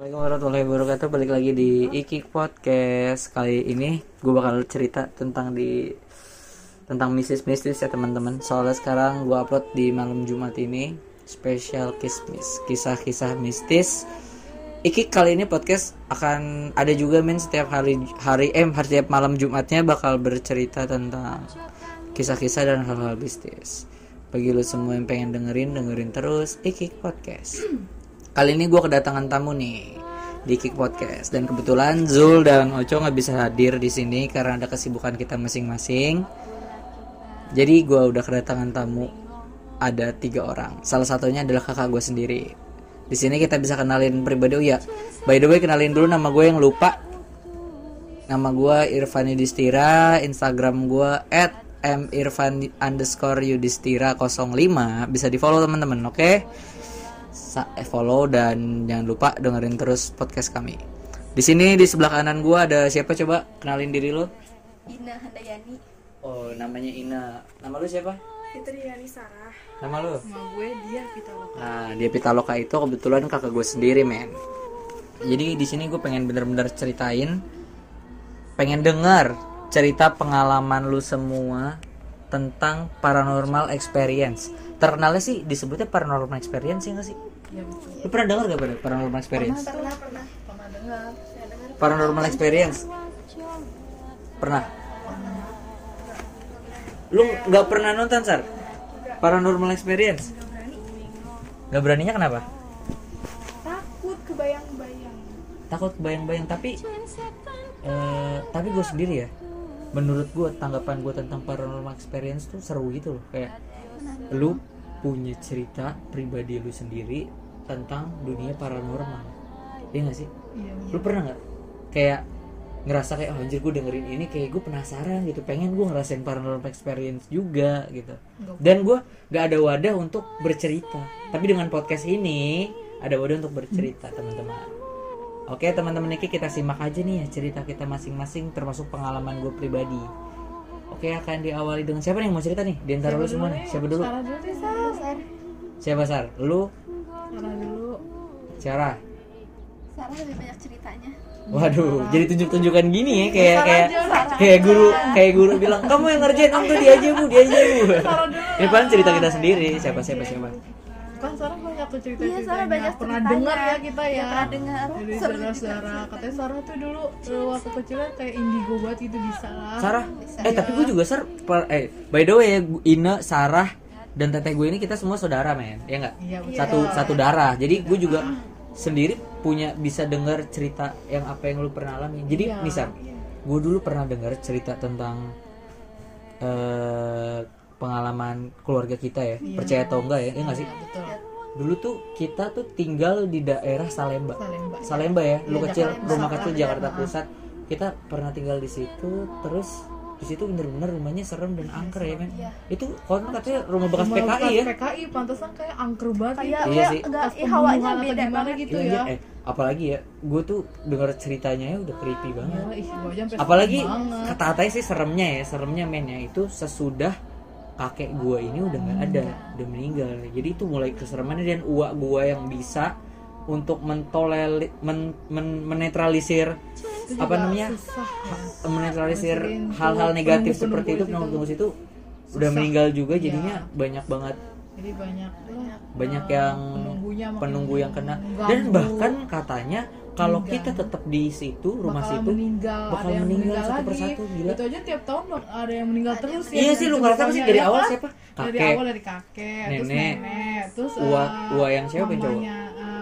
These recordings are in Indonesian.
Assalamualaikum warahmatullahi wabarakatuh Balik lagi di Ikik Podcast Kali ini gue bakal cerita tentang di Tentang mistis-mistis ya teman-teman Soalnya sekarang gue upload di malam Jumat ini Spesial kismis Kisah-kisah mistis Ikik kali ini podcast akan ada juga men setiap hari hari eh setiap malam Jumatnya bakal bercerita tentang kisah-kisah dan hal-hal mistis. Bagi lu semua yang pengen dengerin dengerin terus Ikik Podcast. Kali ini gue kedatangan tamu nih di Kick Podcast dan kebetulan Zul dan Oco nggak bisa hadir di sini karena ada kesibukan kita masing-masing. Jadi gue udah kedatangan tamu ada tiga orang. Salah satunya adalah kakak gue sendiri. Di sini kita bisa kenalin pribadi ya. By the way kenalin dulu nama gue yang lupa. Nama gue Irfan Yudhistira, Instagram gue at mirfan underscore yudhistira 05 bisa di follow teman-teman oke okay? Sa eh, follow dan jangan lupa dengerin terus podcast kami. Di sini di sebelah kanan gua ada siapa coba? Kenalin diri lo. Ina Handayani. Oh namanya Ina. Nama lu siapa? Fitri Yani Sarah. Nama lu? Nama gue dia Pitaloka. Nah dia Pitaloka itu kebetulan kakak gue sendiri men. Jadi di sini gue pengen bener-bener ceritain pengen dengar cerita pengalaman lu semua tentang paranormal experience. Terkenalnya sih disebutnya paranormal experience ya nggak sih? Iya betul lu pernah dengar gak pada paranormal experience? Pernah pernah Pernah. Dengar. Paranormal experience? Pernah. Lu nggak pernah nonton sar? Paranormal experience? Nggak beraninya kenapa? Takut kebayang-bayang. Takut bayang-bayang tapi eh, tapi gue sendiri ya. Menurut gue tanggapan gue tentang paranormal experience tuh seru gitu loh. Kayak lu punya cerita pribadi lu sendiri tentang dunia paranormal. Iya gak sih? Iya lu pernah nggak? Kayak ngerasa kayak oh, anjir gue dengerin ini kayak gue penasaran gitu. Pengen gue ngerasain paranormal experience juga gitu. Dan gue nggak ada wadah untuk bercerita. Tapi dengan podcast ini ada wadah untuk bercerita teman-teman. Oke teman-teman Niki kita simak aja nih ya cerita kita masing-masing termasuk pengalaman gue pribadi. Oke akan diawali dengan siapa nih yang mau cerita nih? Di antara lu semua nih? siapa dulu? Deh Sarah siapa sar? Lu Sarah dulu. Sarah? Sarah lebih banyak ceritanya. Waduh, jadi tunjuk-tunjukan gini ya kayak kayak kayak guru kayak guru bilang kamu yang ngerjain om tuh dia aja bu dia aja bu. Ini paling cerita kita sendiri siapa siapa siapa. Kan Sarah banyak tuh cerita Iya, Sarah banyak Pernah dengar ya kita ya. Iya, pernah dengar. Dari juga saudara-saudara Katanya Sarah tuh dulu eh, Waktu kecil kayak indigo banget gitu bisa lah. Sarah, eh tapi gue juga sar, per- eh by the way ya Ina, Sarah dan teteh gue ini kita semua saudara men, ya nggak? Iya Satu satu darah. Jadi gue juga sendiri punya bisa dengar cerita yang apa yang lu pernah alami. Jadi Iya. misal, gue dulu pernah dengar cerita tentang eh pengalaman keluarga kita ya, percaya atau enggak ya, ya nggak sih? Iya, Betul dulu tuh kita tuh tinggal di daerah Salemba Salemba Salemba ya lu Iya, kecil Jakarta rumah kecil Jakarta ya. Pusat kita pernah tinggal di situ terus di situ bener-bener rumahnya serem dan angker ya men itu konon katanya rumah bekas Rumah PKI bekas ya PKI pantesan kayak angker banget Kayak gitu. Iya sih. enggak eh, hawanya beda gimana banget. gitu Iya, ya iya. eh apalagi ya gue tuh dengar ceritanya ya udah creepy banget Iya, aja sampai apalagi banget. kata-katanya sih seremnya ya seremnya men ya itu sesudah kakek gua ini udah nggak ada udah meninggal jadi itu mulai keseremannya dan uak gua yang bisa untuk mentoleli men, men- menetralisir Itu apa namanya susah. ya. menetralisir hal-hal negatif penunggu-penunggu seperti itu di situ. penunggu situ udah Susah. meninggal juga Iya. jadinya banyak banget. Jadi banyak banyak yang penunggunya penunggu yang kena. Mengganggu, dan bahkan katanya kalau kita tetap di situ rumah bakal situ meninggal. Bakal ada meninggal meninggal, satu lagi. persatu, gila. itu aja tiap tahun ada yang meninggal terus ya. Iya sih lu ngerasa sih? Dari awal siapa? Dari kakek. awal dari kakek. Terus nenek, nenek. Terus Ua- eh, ua yang siapa yang cowok?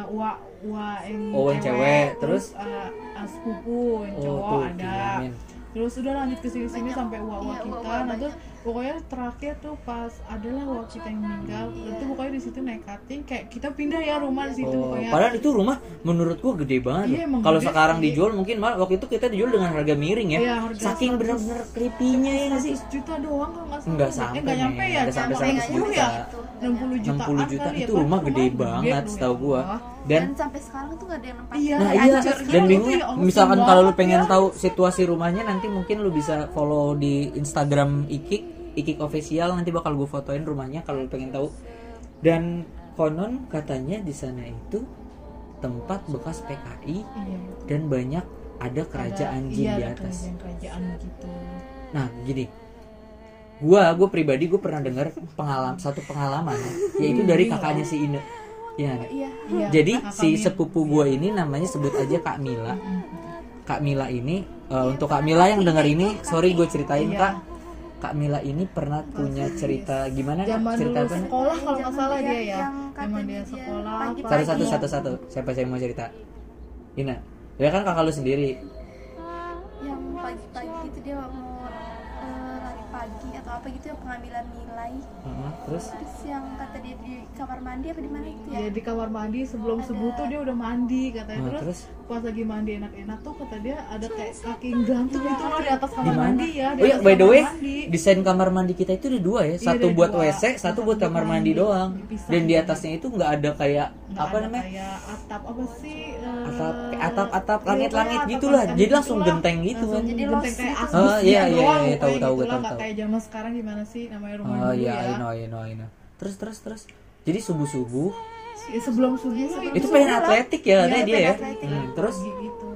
Eh, ua ua yang Oh, yang cewek, terus? eh, eh, sepupu yang oh cowok tuh ada men. terus udah lanjut ke sini sini sampai ua ua Iya, kita nah terus pokoknya terakhir tuh pas adalah ua kita yang meninggal Iya. itu pokoknya di situ nekatin kayak kita pindah ya rumah di situ Oh, pokoknya padahal itu rumah menurut gua gede banget Iya, Kalau sekarang sih. dijual mungkin malah waktu itu kita dijual dengan harga miring ya. Iya, harga Saking 100. benar-benar creepy-nya ya nggak sih? 100 juta doang kalau nggak salah Enggak eh, sampai, nggak nyampe ya Nggak sampai Sampai 100 juta. ya 60 juta 60 juta kali ya, itu rumah gede banget setahu gua. Dan Dan sampai sekarang tuh gak ada yang nempatin. Iya. Nah iya, dan Itu bingungnya ya misalkan kalau lu pengen ya. tahu situasi rumahnya nanti mungkin lu bisa follow di Instagram Ikik, Ikik official nanti bakal gue fotoin rumahnya kalau lu pengen tahu. Dan konon katanya di sana itu tempat bekas PKI iya dan banyak ada kerajaan Ada- jin iya, di atas. kerajaan-kerajaan gitu Nah, gini. Gua, gue pribadi gue pernah dengar pengalaman satu pengalaman yaitu dari kakaknya si Ine. Ya, iya Iya, Jadi kakak si sepupu gua ini namanya sebut aja Kak Mila. Kak Mila ini eh, untuk Kak Mila yang denger ini, sorry gue ceritain Iya. Kak. Kak Mila ini pernah punya cerita gimana? Kak? zaman cerita dulu apa? sekolah kalau nggak salah dia dia ya katanya dia sekolah. Satu satu Iya. satu satu. Siapa yang mau cerita? Ina. Ya kan kakak lu sendiri. yang pagi-pagi gitu dia mau atau apa gitu yang pengambilan nilai Heeh, terus terus yang kata dia di kamar mandi apa di mana gitu ya ya di kamar mandi sebelum subuh tuh dia udah mandi katanya Nah, terus, terus? pas lagi mandi enak-enak tuh kata dia ada kayak kaki gantung gitu loh di atas kamar mandi ya di Oh iya, by the way, mandi. desain kamar mandi kita itu ada dua ya. Iya, Satu ada buat dua. WC, satu buat kamar mandi mandi. doang. Dipisah Dan di gitu. atasnya itu nggak ada kayak Nggak apa ada namanya? kayak atap apa sih eh, atap atap atap iya, langit-langit kayak gitulah jadi langsung gitulah. genteng gitu kan Jadi genteng kayak gitu. asbes Oh, iya, gitu iya, doang, iya, tahu, tahu, tahu, tahu. kayak zaman sekarang gimana sih? Namanya rumah oh dulu iya ya. I know I know I know. Terus terus terus. Jadi subuh subuh Ya, sebelum subuh Iya, sebelum itu pengen atletik ya Iya, katanya dia ya? atletik. Hmm, terus? Pagi gitu.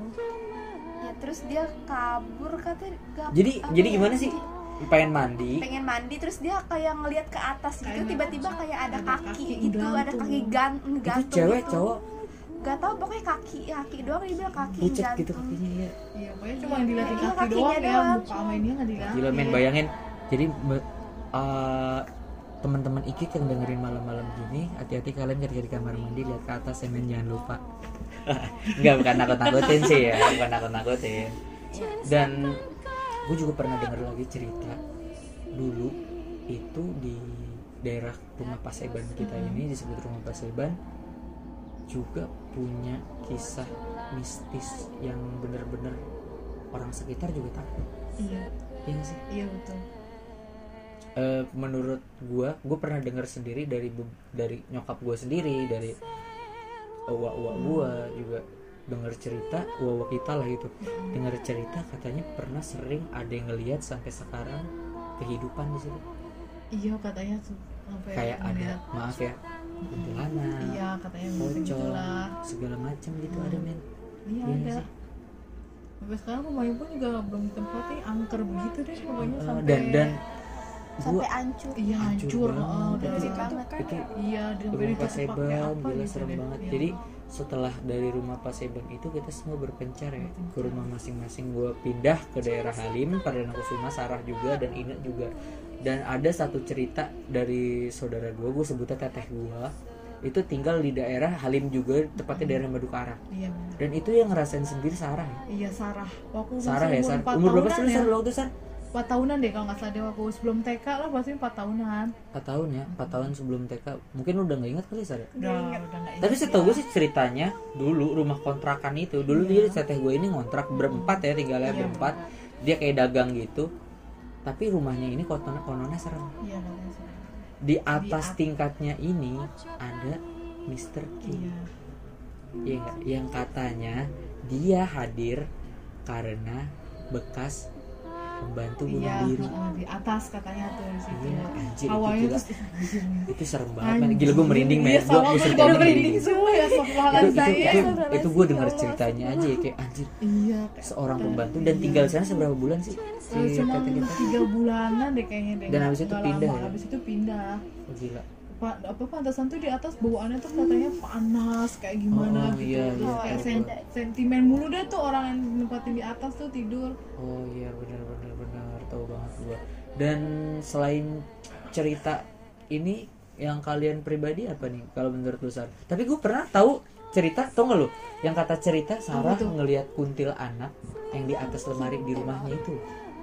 Ya terus dia kabur kata gak- jadi apa jadi ya, gimana sih? pengen mandi? Pengen mandi terus dia kayak ngelihat ke atas gitu tiba-tiba kayak ada ada kaki, kaki gitu ada gantung. kaki gan itu gantung cewek gitu. cowok? Gak tau pokoknya kaki kaki doang dia bilang kaki pucet gantung. gitu kakinya ya iya pokoknya cuma dilihatin Iya, kaki kakinya doang ya doang. muka sama nggak dilihatin gila men bayangin jadi eh, teman-teman ikik yang dengerin malam-malam gini hati-hati kalian ketika di kamar mandi lihat ke atas ya men jangan lupa. Enggak bukan nakut-nakutin sih ya bukan nakut-nakutin. Dan gue juga pernah denger lagi cerita dulu itu di daerah rumah Paseban kita ini disebut rumah Paseban juga punya kisah mistis yang bener-bener orang sekitar juga takut. Iya. Iya nggak sih? Iya betul Eh, menurut gua gua pernah dengar sendiri dari dari nyokap gua sendiri dari uwa-uwa gua juga dengar cerita uwa kita lah gitu dengar cerita katanya pernah sering ada yang ngelihat sampai sekarang kehidupan di situ. Iya katanya tuh sampai kayak ada maaf ya kuntilanak iya katanya pocong segala macam gitu ada men. Iya Iya ada. sih. sampai sekarang rumahnya pun juga belum ditempatin angker begitu deh pokoknya Eh, sampai dan dan sampai hancur. Iya hancur dan Itu- banget. itu iya dan rumah Paseban gila gitu serem deh. banget. Iya. jadi setelah dari rumah Paseban itu kita semua berpencar ya ke rumah masing-masing. Gue pindah ke daerah Halim Perdana Kusuma Sarah juga dan Ina juga. Dan ada satu cerita dari saudara gue gue sebutnya teteh gue itu tinggal di daerah Halim juga tepatnya daerah Madukara. Iya benar. dan itu yang ngerasain sendiri Sarah ya? Iya Sarah. Waktu Sarah ya Sarah. umur berapa sih ya? Sar, waktu Sar? 4 tahunan deh kalau nggak salah deh waktu sebelum TK lah pasti 4 tahunan. 4 tahun ya 4 tahun sebelum TK mungkin udah nggak ingat kali Sar ya? udah Tapi setahu ya. gue sih ceritanya dulu rumah kontrakan itu dulu dia teteh gue ini ngontrak berempat ya tinggalnya Iya, berempat. dia kayak dagang gitu. Tapi rumahnya ini kononnya kononnya serem. Iya katanya sih. di atas at- tingkatnya ini ada Mr. King. Iya. Ya yang katanya dia hadir karena bekas pembantu bunuh iya diri. di atas katanya tuh di situ. Iya, anjir, itu gila. anjir. itu serem banget men. gila gue merinding men. Iya, gue gue merinding merinding semua ya itu itu saya. itu, itu gue denger ceritanya aja ya kayak anjir. Iya kayak seorang pembantu. Dan tinggal di sana seberapa bulan sih? Si cuma kita tiga bulanan deh kayaknya deh. Dan habis itu pindah ya? habis itu pindah. Oh, gila Pa- apa pantasan tuh di atas bawaannya tuh katanya panas kayak gimana Oh, gitu. iya, iya, kayak tahu, sen- sentimen mulu deh tuh orang yang nempatin di atas tuh tidur. Oh iya benar benar benar tahu banget gua. Dan selain cerita ini yang kalian pribadi apa nih kalau menurut lu Sar? Tapi gue pernah tahu cerita tau gak lu? Yang kata cerita Sarah tuh? ngelihat kuntil anak yang di atas lemari di rumahnya itu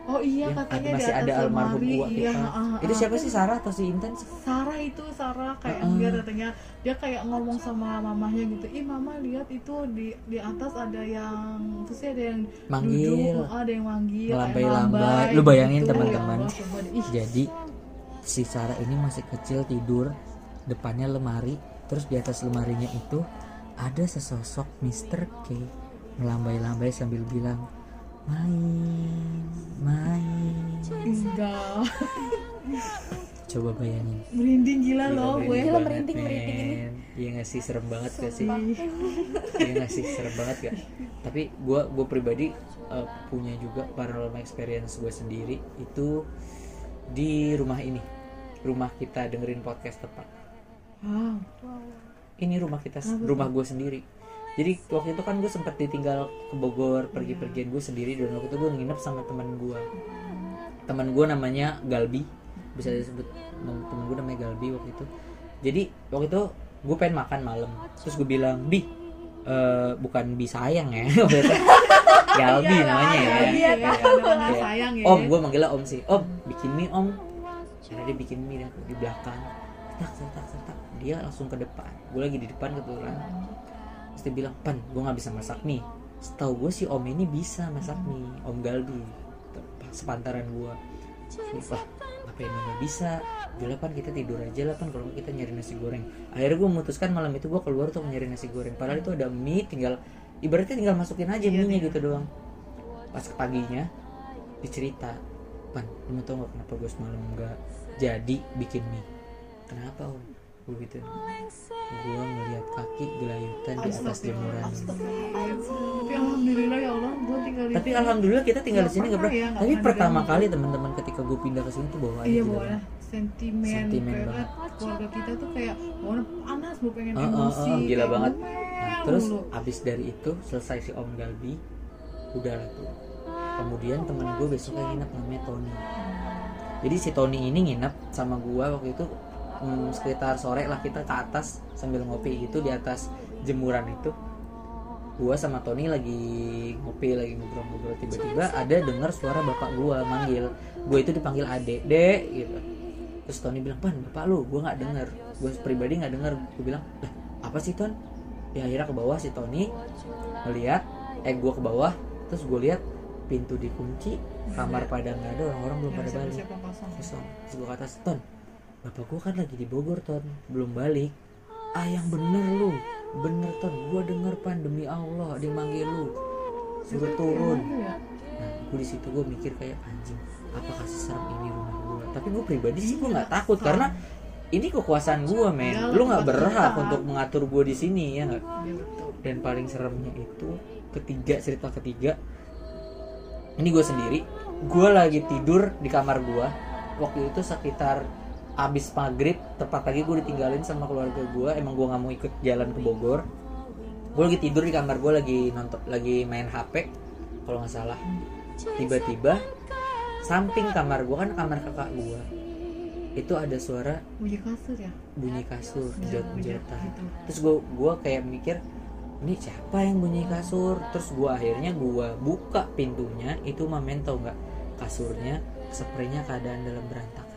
oh iya yang katanya masih di atas ada almarhum uak iya kita ah, itu siapa sih Sarah atau si Intan? Sarah itu Sarah kayak Heeh. dia katanya dia kayak ngomong sama mamahnya gitu ih mama lihat itu di di atas ada yang terus sih ada yang Manggil. duduk, ada yang manggil melambai Lu bayangin, gitu. teman-teman. Ya. Ih, jadi si Sarah ini masih kecil tidur depannya lemari terus di atas lemarinya itu ada sesosok Mr. K melambai-lambai sambil bilang main main. Enggak. Coba bayangin. Merinding gila loh gue. Gila, merinding, merinding ini. iya gak sih serem banget gak sih? Iya gak sih serem banget gak tapi gue gue pribadi eh, punya juga paranormal experience gue sendiri. Itu di rumah ini. Rumah kita dengerin podcast tepat. Wow. Ini rumah kita rumah gue sendiri jadi waktu itu kan gue sempat ditinggal ke Bogor pergi-pergian gue sendiri dan waktu itu gue nginep sama teman gue teman gue namanya Galbi bisa disebut teman gue namanya Galbi waktu itu. Jadi waktu itu gue pengen makan malam. Terus gue bilang bi eh, bukan bi sayang ya. Galbi namanya ya. Iya Kayak, sayang ya. Om gue manggilnya om sih. Om bikin mie om. Karena dia bikin mie dan di belakang. Tak tak, tak. dia langsung ke depan. Gue lagi di depan kebetulan terus dia bilang pan gue nggak bisa masak mie setahu gue si om ini bisa masak mie om Galbi Te- sepantaran gue wah apa ini nggak bisa? Udah pan kita tidur aja lah pan kalau kita nyari nasi goreng. Akhirnya gue memutuskan malam itu gue keluar untuk nyari nasi goreng. Padahal itu ada mie tinggal ibaratnya tinggal masukin aja mie nya gitu doang. Pas paginya dicerita pan kamu tau gak kenapa gue semalam nggak jadi bikin mie? Kenapa om gue gitu. Gue ngeliat kaki gelayutan di atas jemuran. Tapi alhamdulillah ya Allah gue tinggal di tapi alhamdulillah kita tinggal di sini nggak pernah. ya, tapi pertama kali teman-teman ketika gue pindah ke sini tuh bawa iya gitu. sentimen, Sentimen banget. keluarga kita tuh kayak mau panas mau pengen Oh, oh, emosi oh, gila kayak banget. Nah, terus abis dari itu selesai si Om Galbi udah lah tuh. Kemudian temen gue besoknya nginep namanya Tony. Jadi si Tony ini nginep sama gue waktu itu hmm, sekitar sore lah kita ke atas sambil ngopi gitu di atas jemuran itu. Gue sama Tony lagi ngopi lagi ngobrol-ngobrol. Tiba-tiba ada dengar suara bapak gue manggil. Gue itu dipanggil adek dek gitu. Terus Tony bilang pan bapak lu gue nggak denger. Gue pribadi nggak denger. Gue bilang lah apa sih Ton? Ya akhirnya ke bawah si Tony ngeliat eh gue ke bawah. Terus gue lihat pintu dikunci kamar pada nggak ada orang-orang belum pada balik. kosong. Kosong. Terus gue ke atas Ton bapak gue kan lagi di Bogor Ton. Belum balik. Ah yang bener lu. Bener Ton. Gue denger pan demi Allah dia manggil lu. Suruh turun. Iya. nah gue di situ gue mikir kayak anjing apa kasih serem ini rumah gue tapi gue pribadi sih gue nggak takut karena ini kekuasaan gue men. Iyalah, lu nggak berhak kita. untuk mengatur gue di sini ya nggak? Iya, dan paling seremnya itu ketiga cerita ketiga. Ini gue sendiri. Gue lagi tidur di kamar gue waktu itu sekitar abis maghrib tepat lagi gue ditinggalin sama keluarga gue emang gue nggak mau ikut jalan ke Bogor. Gue lagi tidur di kamar gue lagi nonton lagi main HP kalau nggak salah. Tiba-tiba samping kamar gue kan kamar kakak gue itu ada suara bunyi kasur ya? bunyi kasur Iya, jot-jotan. gitu. terus gue gua kayak mikir ini siapa yang bunyi kasur? Terus gue akhirnya gue buka pintunya itu mamen tau nggak? Kasurnya spraynya keadaan dalam berantakan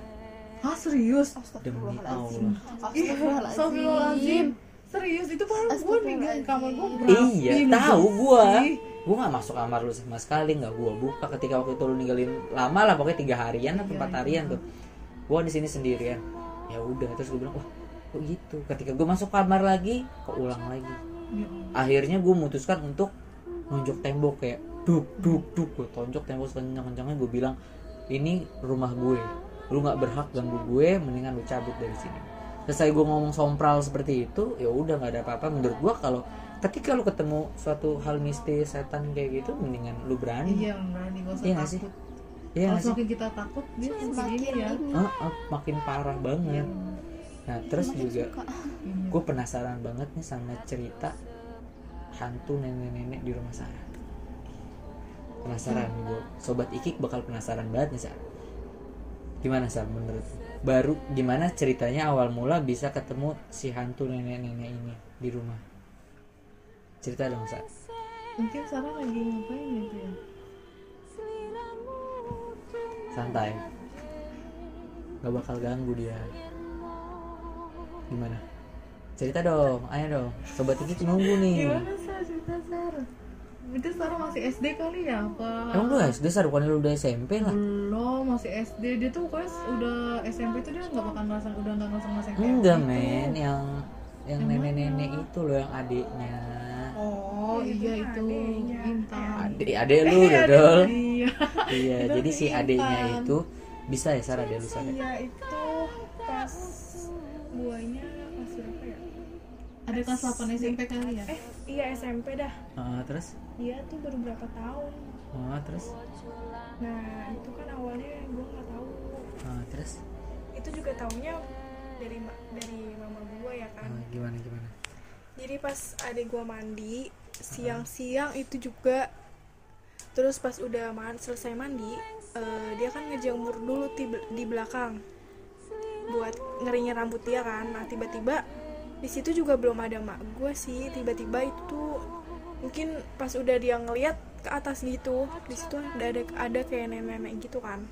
ah serius? Demi Astagfirullahaladzim. Allah. Iya, Astagfirullahaladzim. Serius itu baru gue ninggalin kamar gue iya tahu gue gue nggak masuk kamar lu sama sekali nggak gue buka ketika waktu itu lu ninggalin lama lah pokoknya tiga harian atau empat harian tuh. Gue di sini sendirian. Ya udah terus gue bilang wah kok gitu? Ketika gue masuk kamar lagi kok ulang lagi akhirnya gue memutuskan untuk nonjok tembok kayak duk duk duk. Gue tonjok tembok sekencang kencangnya gue bilang ini rumah gue lu nggak berhak ganggu gue mendingan lu cabut dari sini. Selesai gue ngomong sompral seperti itu ya udah nggak ada apa-apa. Menurut gue kalau ketika lu ketemu suatu hal mistis setan kayak gitu mendingan lu berani. Iya berani gak usah Iya nggak sih? takut. Iya kalau semakin kita takut dia Semakin ya ini. Ah, ah, makin parah banget. Nah terus Makin juga. Iya. gue penasaran banget nih sama cerita hantu nenek-nenek di rumah Sarah penasaran gue sobat ikik bakal penasaran banget nih Sarah gimana Sar menurut baru gimana ceritanya awal mula bisa ketemu si hantu nenek-nenek ini di rumah? Cerita dong Sar mungkin Sarah lagi ngapain gitu ya santai. Gak bakal ganggu dia. Gimana? Cerita dong ayo dong. Sobat ikik nunggu nih. Gimana Sarah cerita Sarah itu Sarah masih SD kali ya apa? Emang lu SD Sar bukannya lu udah SMP lah? Belum masih SD dia tuh pokoknya udah SMP tuh dia nggak bakal ngerasain udah nggak ngerasain ngerasain kayak Enggak gitu. men, yang yang nenek-nenek itu loh yang adiknya. oh iya itu. Intan. Adik adik lu dodol. iya Iya, jadi si adiknya itu bisa ya Sarah adek lu Sarah. iya itu pas guanya kelas berapa ya? Ada kelas 8 SMP kali ya? Eh iya SMP dah. Ah, terus? Dia tuh baru berapa tahun. Ah, terus? Nah itu kan awalnya gue nggak tahu. Ah, terus? Itu juga taunya dari ma- dari mama gue ya kan. Ah, gimana gimana? Jadi pas adik gue mandi siang-siang itu juga terus pas udah man selesai mandi eh, dia kan ngejemur dulu di, di belakang buat ngeringin rambut dia kan. Nah tiba-tiba di situ juga belum ada mak gue sih tiba-tiba itu mungkin pas udah dia ngeliat ke atas gitu di situ ada ada ada kayak nenek-nenek gitu kan.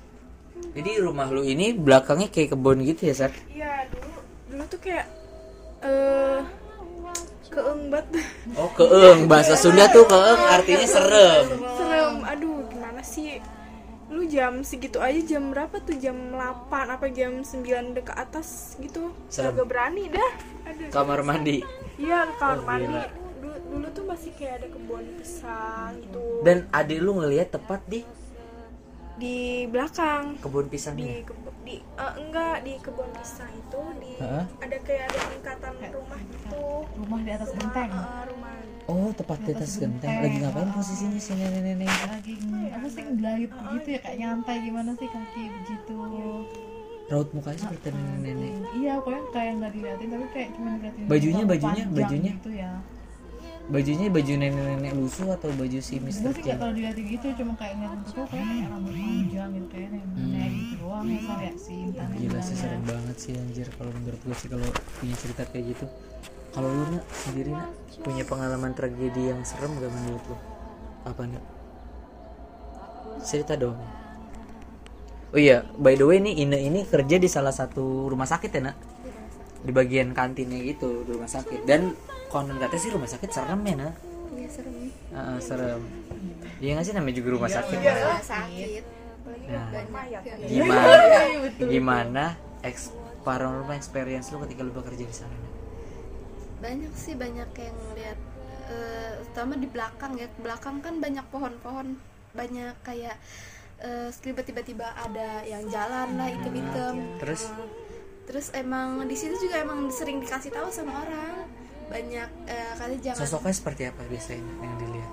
Jadi rumah lu ini belakangnya kayak kebun gitu ya Sar? iya dulu dulu tuh kayak eh keeng banget. Oh keeng. Bahasa Sunda tuh keeng artinya serem. Serem. Aduh gimana sih lu jam segitu aja jam berapa tuh? Jam 8 apa jam 9 dekat atas gitu. Serem. agak berani dah. Aduh kamar mandi. Iya ke kamar Oh, mandi. gila. dulu, dulu tuh masih kayak ada kebun pisang gitu. Dan adik lu ngelihat tepat di? Di belakang. Kebun pisangnya? di kebun di eh, enggak di kebun pisang itu di Hah? ada kayak ada tingkatan rumah gitu. Rumah di atas genteng Eh, rumah oh tepat di atas genteng. Lagi ngapain posisinya si nenek-nenek? Lagi apa sih ngelait gitu ya kayak nyantai. Gimana sih kaki begitu? Raut mukanya seperti nenek-nenek. iya pokoknya kayak nggak diliatin tapi kayak cuma diliatin Bajunya, bajunya, bajunya? gitu ya. Bajunya baju nenek-nenek lusuh atau baju si Gue Mr. sih kayak Chen kalau diliatin gitu cuma kayak ngeliat bentuk tuh kayak kayak rambut panjang gitu kayak nenek gitu doang. Ya ya sih entah Hmm. gila sih serem banget sih anjir. Kalau menurut gue sih kalau punya cerita kayak gitu kalau lu nak sendiri nak punya pengalaman tragedi yang serem gak menurut lu? Apa nih cerita dong. Oh iya by the way nih Ine ini kerja di salah satu rumah sakit ya nak? Di bagian kantinnya gitu di rumah sakit. Dan konon katanya sih rumah sakit serem ya nak? Iya serem. Ah, serem. Iya nggak sih namanya juga rumah sakit? Iya Nak? sakit. Nah, ya. gimana gimana eks paranormal experience lu ketika lu bekerja di sana Nak? Banyak sih banyak yang lihat eh, terutama di belakang ya. Belakang kan banyak pohon-pohon banyak kayak eh, tiba tiba-tiba ada yang jalan lah item-item terus? Terus emang di situ juga emang sering dikasih tahu sama orang. Banyak eh, kali jangan sosoknya seperti apa biasanya yang dilihat?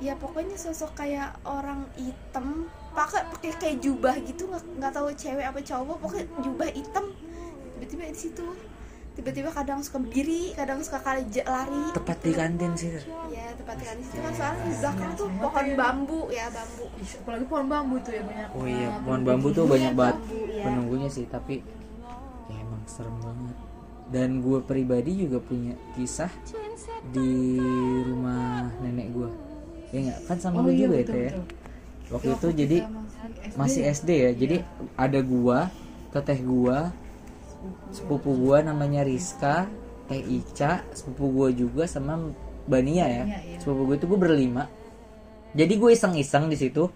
Ya pokoknya sosok kayak orang hitam. Pakai pakai kayak jubah gitu nggak nggak tahu cewek apa cowok pokoknya jubah hitam. Tiba-tiba di situ tiba-tiba kadang suka berdiri kadang suka kali lari tepat di kantin sih. Ya tepat di situ kan soalnya di belakang tuh pohon bambu ya bambu. Apalagi pohon bambu tuh ya banyak. Oh iya pohon bambu tuh banyak banget iya. penunggunya sih tapi ya emang serem banget. Dan gue pribadi juga punya kisah di rumah nenek gue ya nggak? Kan sama Oh lu iya, juga betul, itu ya? betul. waktu itu jadi masih SD. Ya jadi ada gua teteh gua sepupu gua namanya Rizka teh Ica sepupu gua juga sama Bania ya Bania, iya. sepupu gua itu gua berlima jadi gue iseng-iseng di situ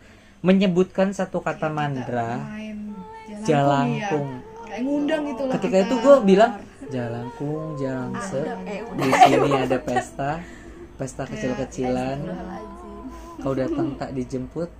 menyebutkan satu kata mandra main jalangkung ya. kayak ngundang gitu lah ketika kita. itu gue bilang jalangkung jalangse di sini ada pesta pesta kecil-kecilan kau datang tak dijemput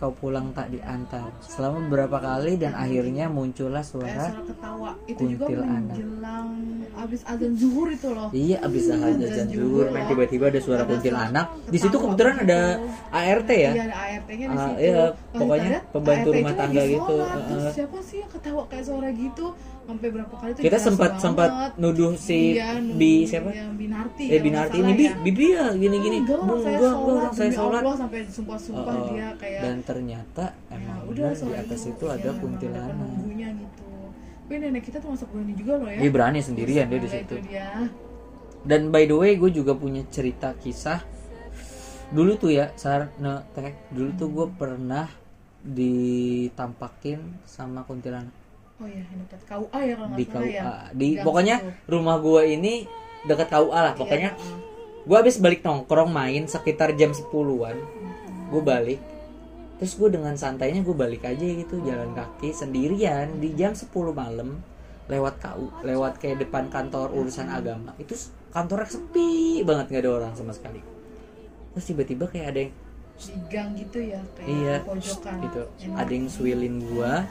kau pulang tak diantar selama beberapa kali dan akhirnya muncullah suara suara ketawa itu juga kuntilanak. menjelang abis azan zuhur itu loh iya abis Azan aja zuhur zuhur main tiba-tiba ada suara Ada kuntilanak suara di situ kebetulan ada gitu. ART ya Iya ada ART-nya di Ah, situ. iya, Pas pokoknya pembantu rumah tangga gitu. Heeh. siapa sih yang ketawa kayak suara gitu? Sampai berapa kali tuh kita sempat banget. sempat nuduh si Iya, bi nuduh siapa yang Binarti. eh kalau binarti ini bi ya. bibi ya gini gini Enggak, saya enggak sholat, enggak orang saya sholat Allah sampai sumpah-sumpah Oh, oh. dia kayak dan ternyata ya emang udah benar di atas itu ya, ada kuntilanak gitu. Tapi nenek kita tuh masuk berani juga loh ya. dia berani sendirian dia di situ dan by the way gue juga punya cerita kisah dulu tuh ya sar ne, dulu tuh gue pernah ditampakin sama kuntilanak Oh iya, dekat KUA ya kalau di salah ya. KUA di Gang pokoknya situ. rumah gue ini dekat KUA lah pokoknya Iya, gue habis balik nongkrong main sekitar jam 10-an gue balik. Terus gue dengan santainya gue balik aja gitu jalan kaki sendirian di jam 10 malam lewat KU lewat kayak depan kantor urusan agama. Itu kantornya sepi banget nggak ada orang sama sekali. Terus tiba-tiba kayak ada yang di gang gitu ya kayak iya pojokan gitu. ada yang swilin gua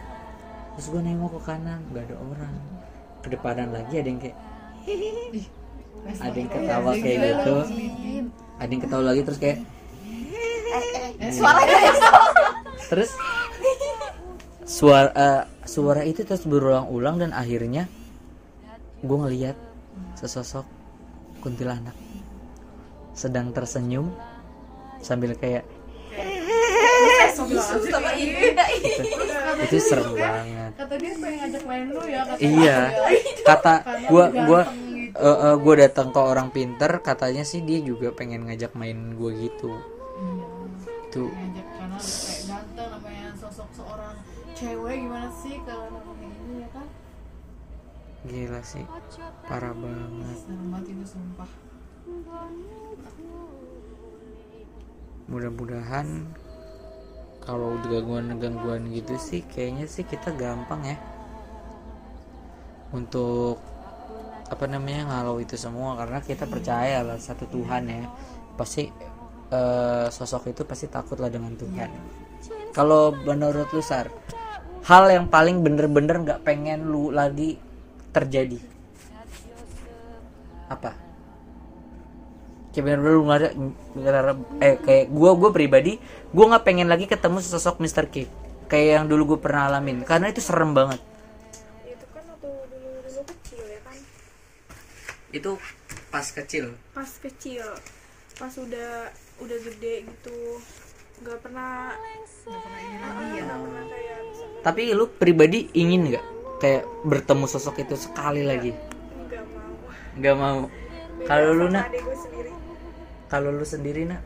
terus gua nengok ke kanan nggak ada orang. Kedepanan lagi ada yang kayak ada yang ketawa Iya, kayak gitu. loh. ada yang ketawa lagi terus kayak eh, suaranya terus suara eh, suara itu terus berulang-ulang dan akhirnya gue ngeliat sesosok kuntilanak sedang tersenyum sambil kayak sama ibu. Dah gitu. itu serem banget. Kata dia pengen ngajak main lu ya kata iya. Kata Karena gua gitu. eh, eh, gua datang ke orang pinter katanya sih dia juga pengen ngajak main gua gitu. Iya. itu. Ngajak karena lu kayak ganteng namanya sosok seorang cewek gimana sih kalau namanya ini ya kan? Gila sih. Parah banget. Serem banget itu sumpah. Mudah-mudahan kalau gangguan-gangguan gitu sih kayaknya sih kita gampang ya. Untuk apa namanya ngalau itu semua. Karena kita percaya lah satu Tuhan ya. Pasti eh, sosok itu pasti takut lah dengan Tuhan. Kalau menurut lu Sar hal yang paling bener-bener nggak pengen lu lagi terjadi apa kayak bener-bener lu nggak ada eh kayak gue gue pribadi gue nggak pengen lagi ketemu sosok Mr. K. Kayak yang dulu gue pernah alamin. Karena itu serem banget. Itu kan waktu dulu dulu kecil ya kan? Itu pas kecil. Pas kecil. Pas udah udah gede gitu. Nggak pernah nggak pernah lagi. Ya pernah kayak tapi lu pribadi ingin nggak? Kayak bertemu sosok itu sekali lagi? Nggak mau. Nggak mau. Kalau lu nak? adik gue sendiri kalau lu sendiri nak?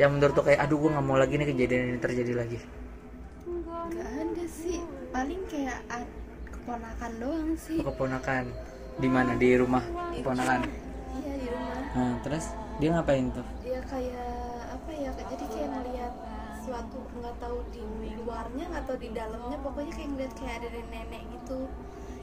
Yang menurut lu kayak aduh gue nggak mau lagi nih kejadian ini terjadi lagi. Nggak ada sih. Paling kayak keponakan doang sih. Keponakan. Di mana? Di rumah keponakan? Iya di rumah. Nah terus? Dia ngapain tuh? Dia kayak apa ya jadi kayak ngeliat suatu nggak tahu di luarnya nggak tahu di dalamnya. Pokoknya kayak ngeliat kayak ada nenek gitu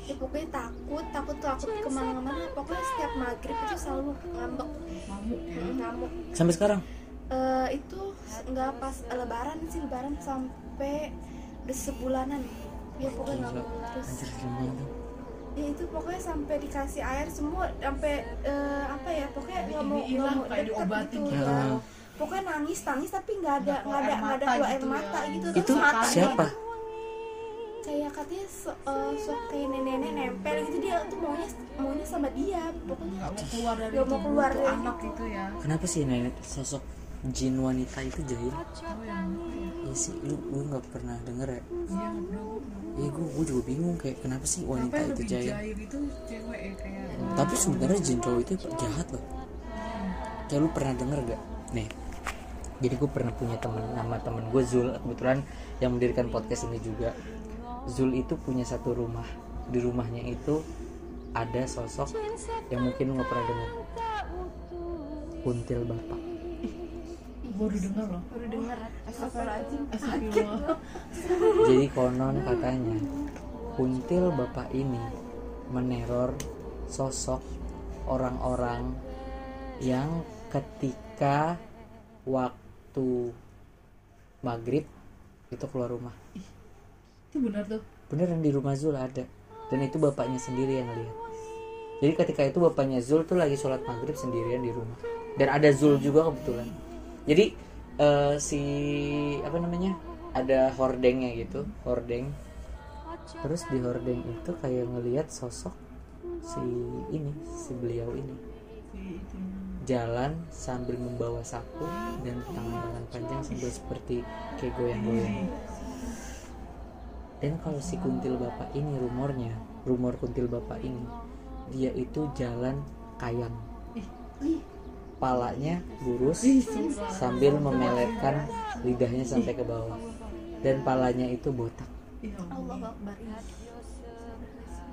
ya pokoknya takut takut takut ke mana-mana pokoknya setiap maghrib itu selalu ngambek. Ngamuk ya? Ngamuk sampai sekarang? Eh, itu nggak pas lebaran sih lebaran sampai udah sebulanan. Ya pokoknya ngamuk terus. Ya itu pokoknya sampai dikasih air semua sampai eh, apa ya pokoknya nggak mau Ini- nggak inilah mau kayak deket diobatin gitu. gitu. ya pokoknya nangis nangis tapi nggak ada Nggak ada nggak ada keluar air gitu ya. mata gitu. Itu terus mata siapa kayak katanya so, eh, sok kayak nenek-nenek nempel gitu dia tuh maunya maunya sama dia pokoknya. Nggak mau keluar dari Nggak mau keluar dari anak itu. gitu ya. Kenapa sih nenek sosok jin wanita itu jahil? Oh ya Iya sih lu lu nggak pernah denger ya? Iya gue Iya gue gue juga bingung kayak kenapa sih wanita Kenapa itu jahil? jahil itu cewek ya kayak tapi sebenarnya jin cowok itu jahat loh. Kayak lu pernah denger gak nih jadi gue pernah punya temen nama temen gue Zul kebetulan yang mendirikan podcast ini juga Zul itu punya satu rumah. Di rumahnya itu ada sosok yang mungkin lu nggak pernah dengar. Kuntil bapak. Baru dengar loh. Baru dengar. Jadi konon katanya kuntil bapak ini meneror sosok orang-orang yang ketika waktu maghrib itu keluar rumah itu benar tuh. Beneran di rumah Zul ada. Dan itu bapaknya sendiri yang lihat jadi ketika itu bapaknya Zul tuh lagi sholat maghrib sendirian di rumah. Dan ada Zul juga kebetulan. Jadi eh, si apa namanya ada hordengnya gitu hordeng. Terus di hordeng itu kayak ngelihat sosok si ini si beliau ini. Jalan sambil membawa sapu dan tangan-tangan panjang sambil seperti kayak goyang-goyang dan kalau si kuntil bapak ini rumornya rumor kuntil bapak ini dia itu jalan kayang. Palanya lurus sambil memeletkan lidahnya sampai ke bawah. Dan palanya itu botak.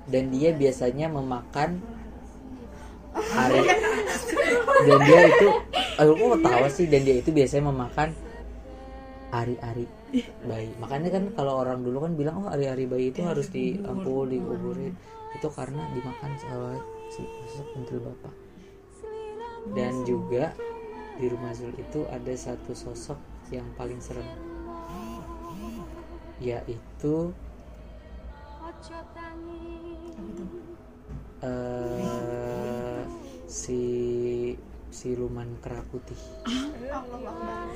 Dan dia biasanya memakan hari. Dan dia itu aku kok tahu sih? Dan dia itu biasanya memakan ari-ari bayi. Makanya kan kalau orang dulu kan bilang oh ari-ari bayi itu harus diampul dikuburin itu karena dimakan sama si sosok kuntil bapak. Dan juga di rumah Zul itu ada satu sosok yang paling serem. Yaitu eh si siluman kera putih Allah Akbar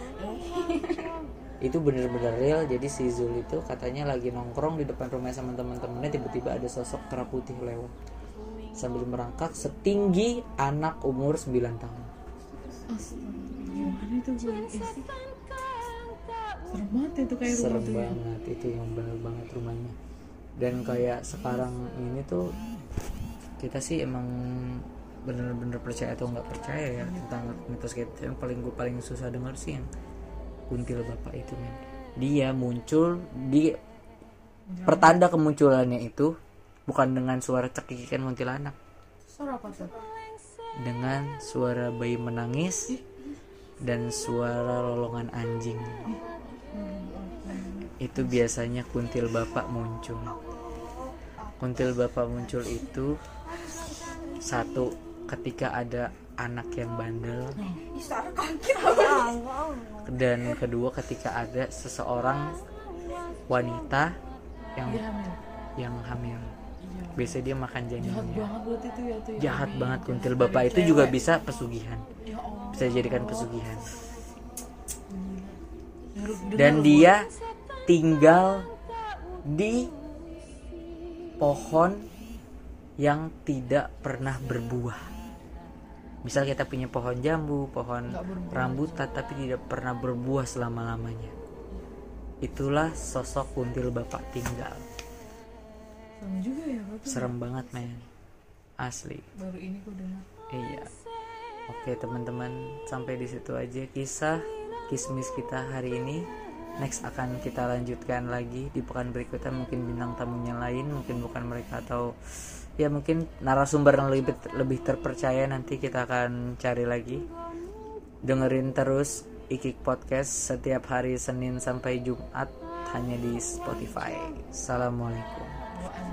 itu bener-bener real. Jadi si Zul itu katanya lagi nongkrong di depan rumah sama teman-temannya tiba-tiba ada sosok kera putih lewat. Sambil merangkak setinggi anak umur 9 tahun. Astaga, itu? Eh, serem banget itu kayak rumah serem tuh ya. banget itu yang bener banget rumahnya. Dan kayak sekarang ini tuh kita sih emang bener-bener percaya atau nggak percaya ya tentang mitos gitu. Yang paling gue paling susah dengar sih yang kuntil bapak itu men. Dia muncul di pertanda kemunculannya itu bukan dengan suara cekikikan kuntilanak. Suara apa tuh? dengan suara bayi menangis dan suara lolongan anjing. Itu biasanya kuntil bapak muncul. Kuntil bapak muncul itu satu ketika ada anak yang bandel kaget dan kedua ketika ada seseorang wanita yang yang hamil biasanya dia makan Jahat janinnya banget berarti itu ya tuh ya. jahat banget jahat. kuntil bapak itu cewek. juga bisa pesugihan Ya Allah. bisa dijadikan pesugihan dan dia tinggal di pohon yang tidak pernah berbuah. Misal kita punya pohon jambu, pohon rambutan tapi tidak pernah berbuah selama-lamanya. Itulah sosok kuntil bapak tinggal. Serem juga ya berarti. Serem banget men. Asli. Baru ini gue dengar. Iya. Oke teman-teman, sampai di situ aja kisah kismis kita hari ini. Next akan kita lanjutkan lagi di pekan berikutnya mungkin bintang tamunya lain, mungkin bukan mereka atau ya mungkin narasumber yang lebih lebih terpercaya nanti kita akan cari lagi. Dengerin terus Ikik Podcast setiap hari Senin sampai Jumat hanya di Spotify. Assalamualaikum.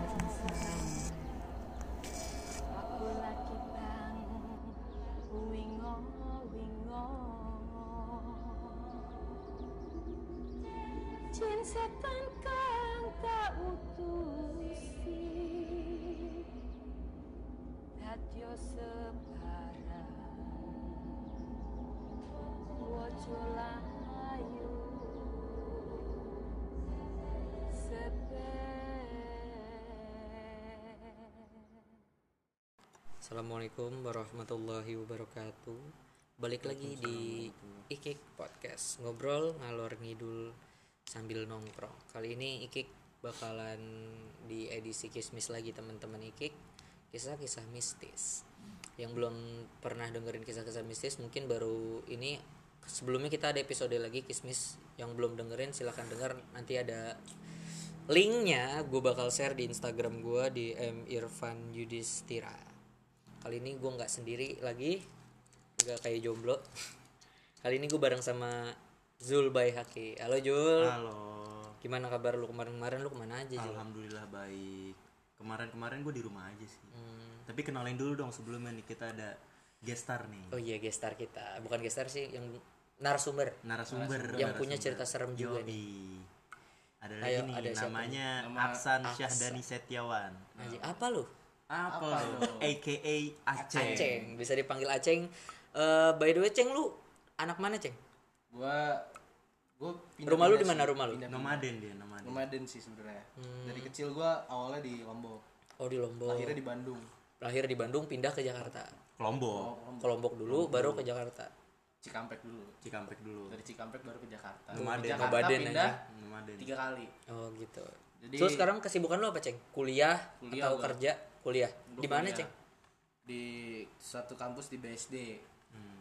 Layu Assalamualaikum warahmatullahi wabarakatuh. Balik lagi di Ikik Podcast Ngobrol ngalor ngidul sambil nongkrong. Kali ini Ikik bakalan di edisi kismis lagi teman-teman Ikik. Kisah-kisah mistis. Yang belum pernah dengerin kisah-kisah mistis Mungkin baru ini Sebelumnya kita ada episode lagi kismis Yang belum dengerin silahkan denger. Nanti ada linknya gue bakal share di Instagram gue di M Irfan Yudhistira. Kali ini gue nggak sendiri lagi nggak kayak jomblo. Kali ini gue bareng sama Zul Baihaki halo Jul Halo. gimana kabar lu? Kemarin-kemarin lu ke mana aja Jul Alhamdulillah baik. Kemarin-kemarin gue di rumah aja sih. Hmm, Tapi kenalin dulu dong sebelumnya nih kita ada gestar nih. oh iya gestar kita. Bukan gestar sih yang narasumber Narasumber. yang punya narasumber. cerita serem juga Yoi. nih Ada Ayo, lagi nih ada namanya Aksan Aksan. Syahdani Setiawan. Anjing, apa lu Apa, lo? AKA Aceh. Aceng bisa dipanggil Aceng Eh, by the way Ceng lu anak mana Ceng gua gua pindah Rumah lu di mana rumah lu? Nomaden dia, nomaden. nomaden sih sebenarnya Hmm. dari kecil gua awalnya di Lombok oh di Lombok akhirnya di Bandung lahir di Bandung pindah ke Jakarta Lombok, ke Lombok dulu baru ke Jakarta Cikampek dulu. Cikampek dulu. dari Cikampek baru ke Jakarta. Nomaden. Ke Jakarta Nomaden pindah Nomaden. tiga kali. Oh gitu. Jadi- terus sekarang kesibukan lu apa Ceng? Kuliah, Kuliah atau gua. kerja? Kuliah. Di mana Ceng? Di satu kampus di BSD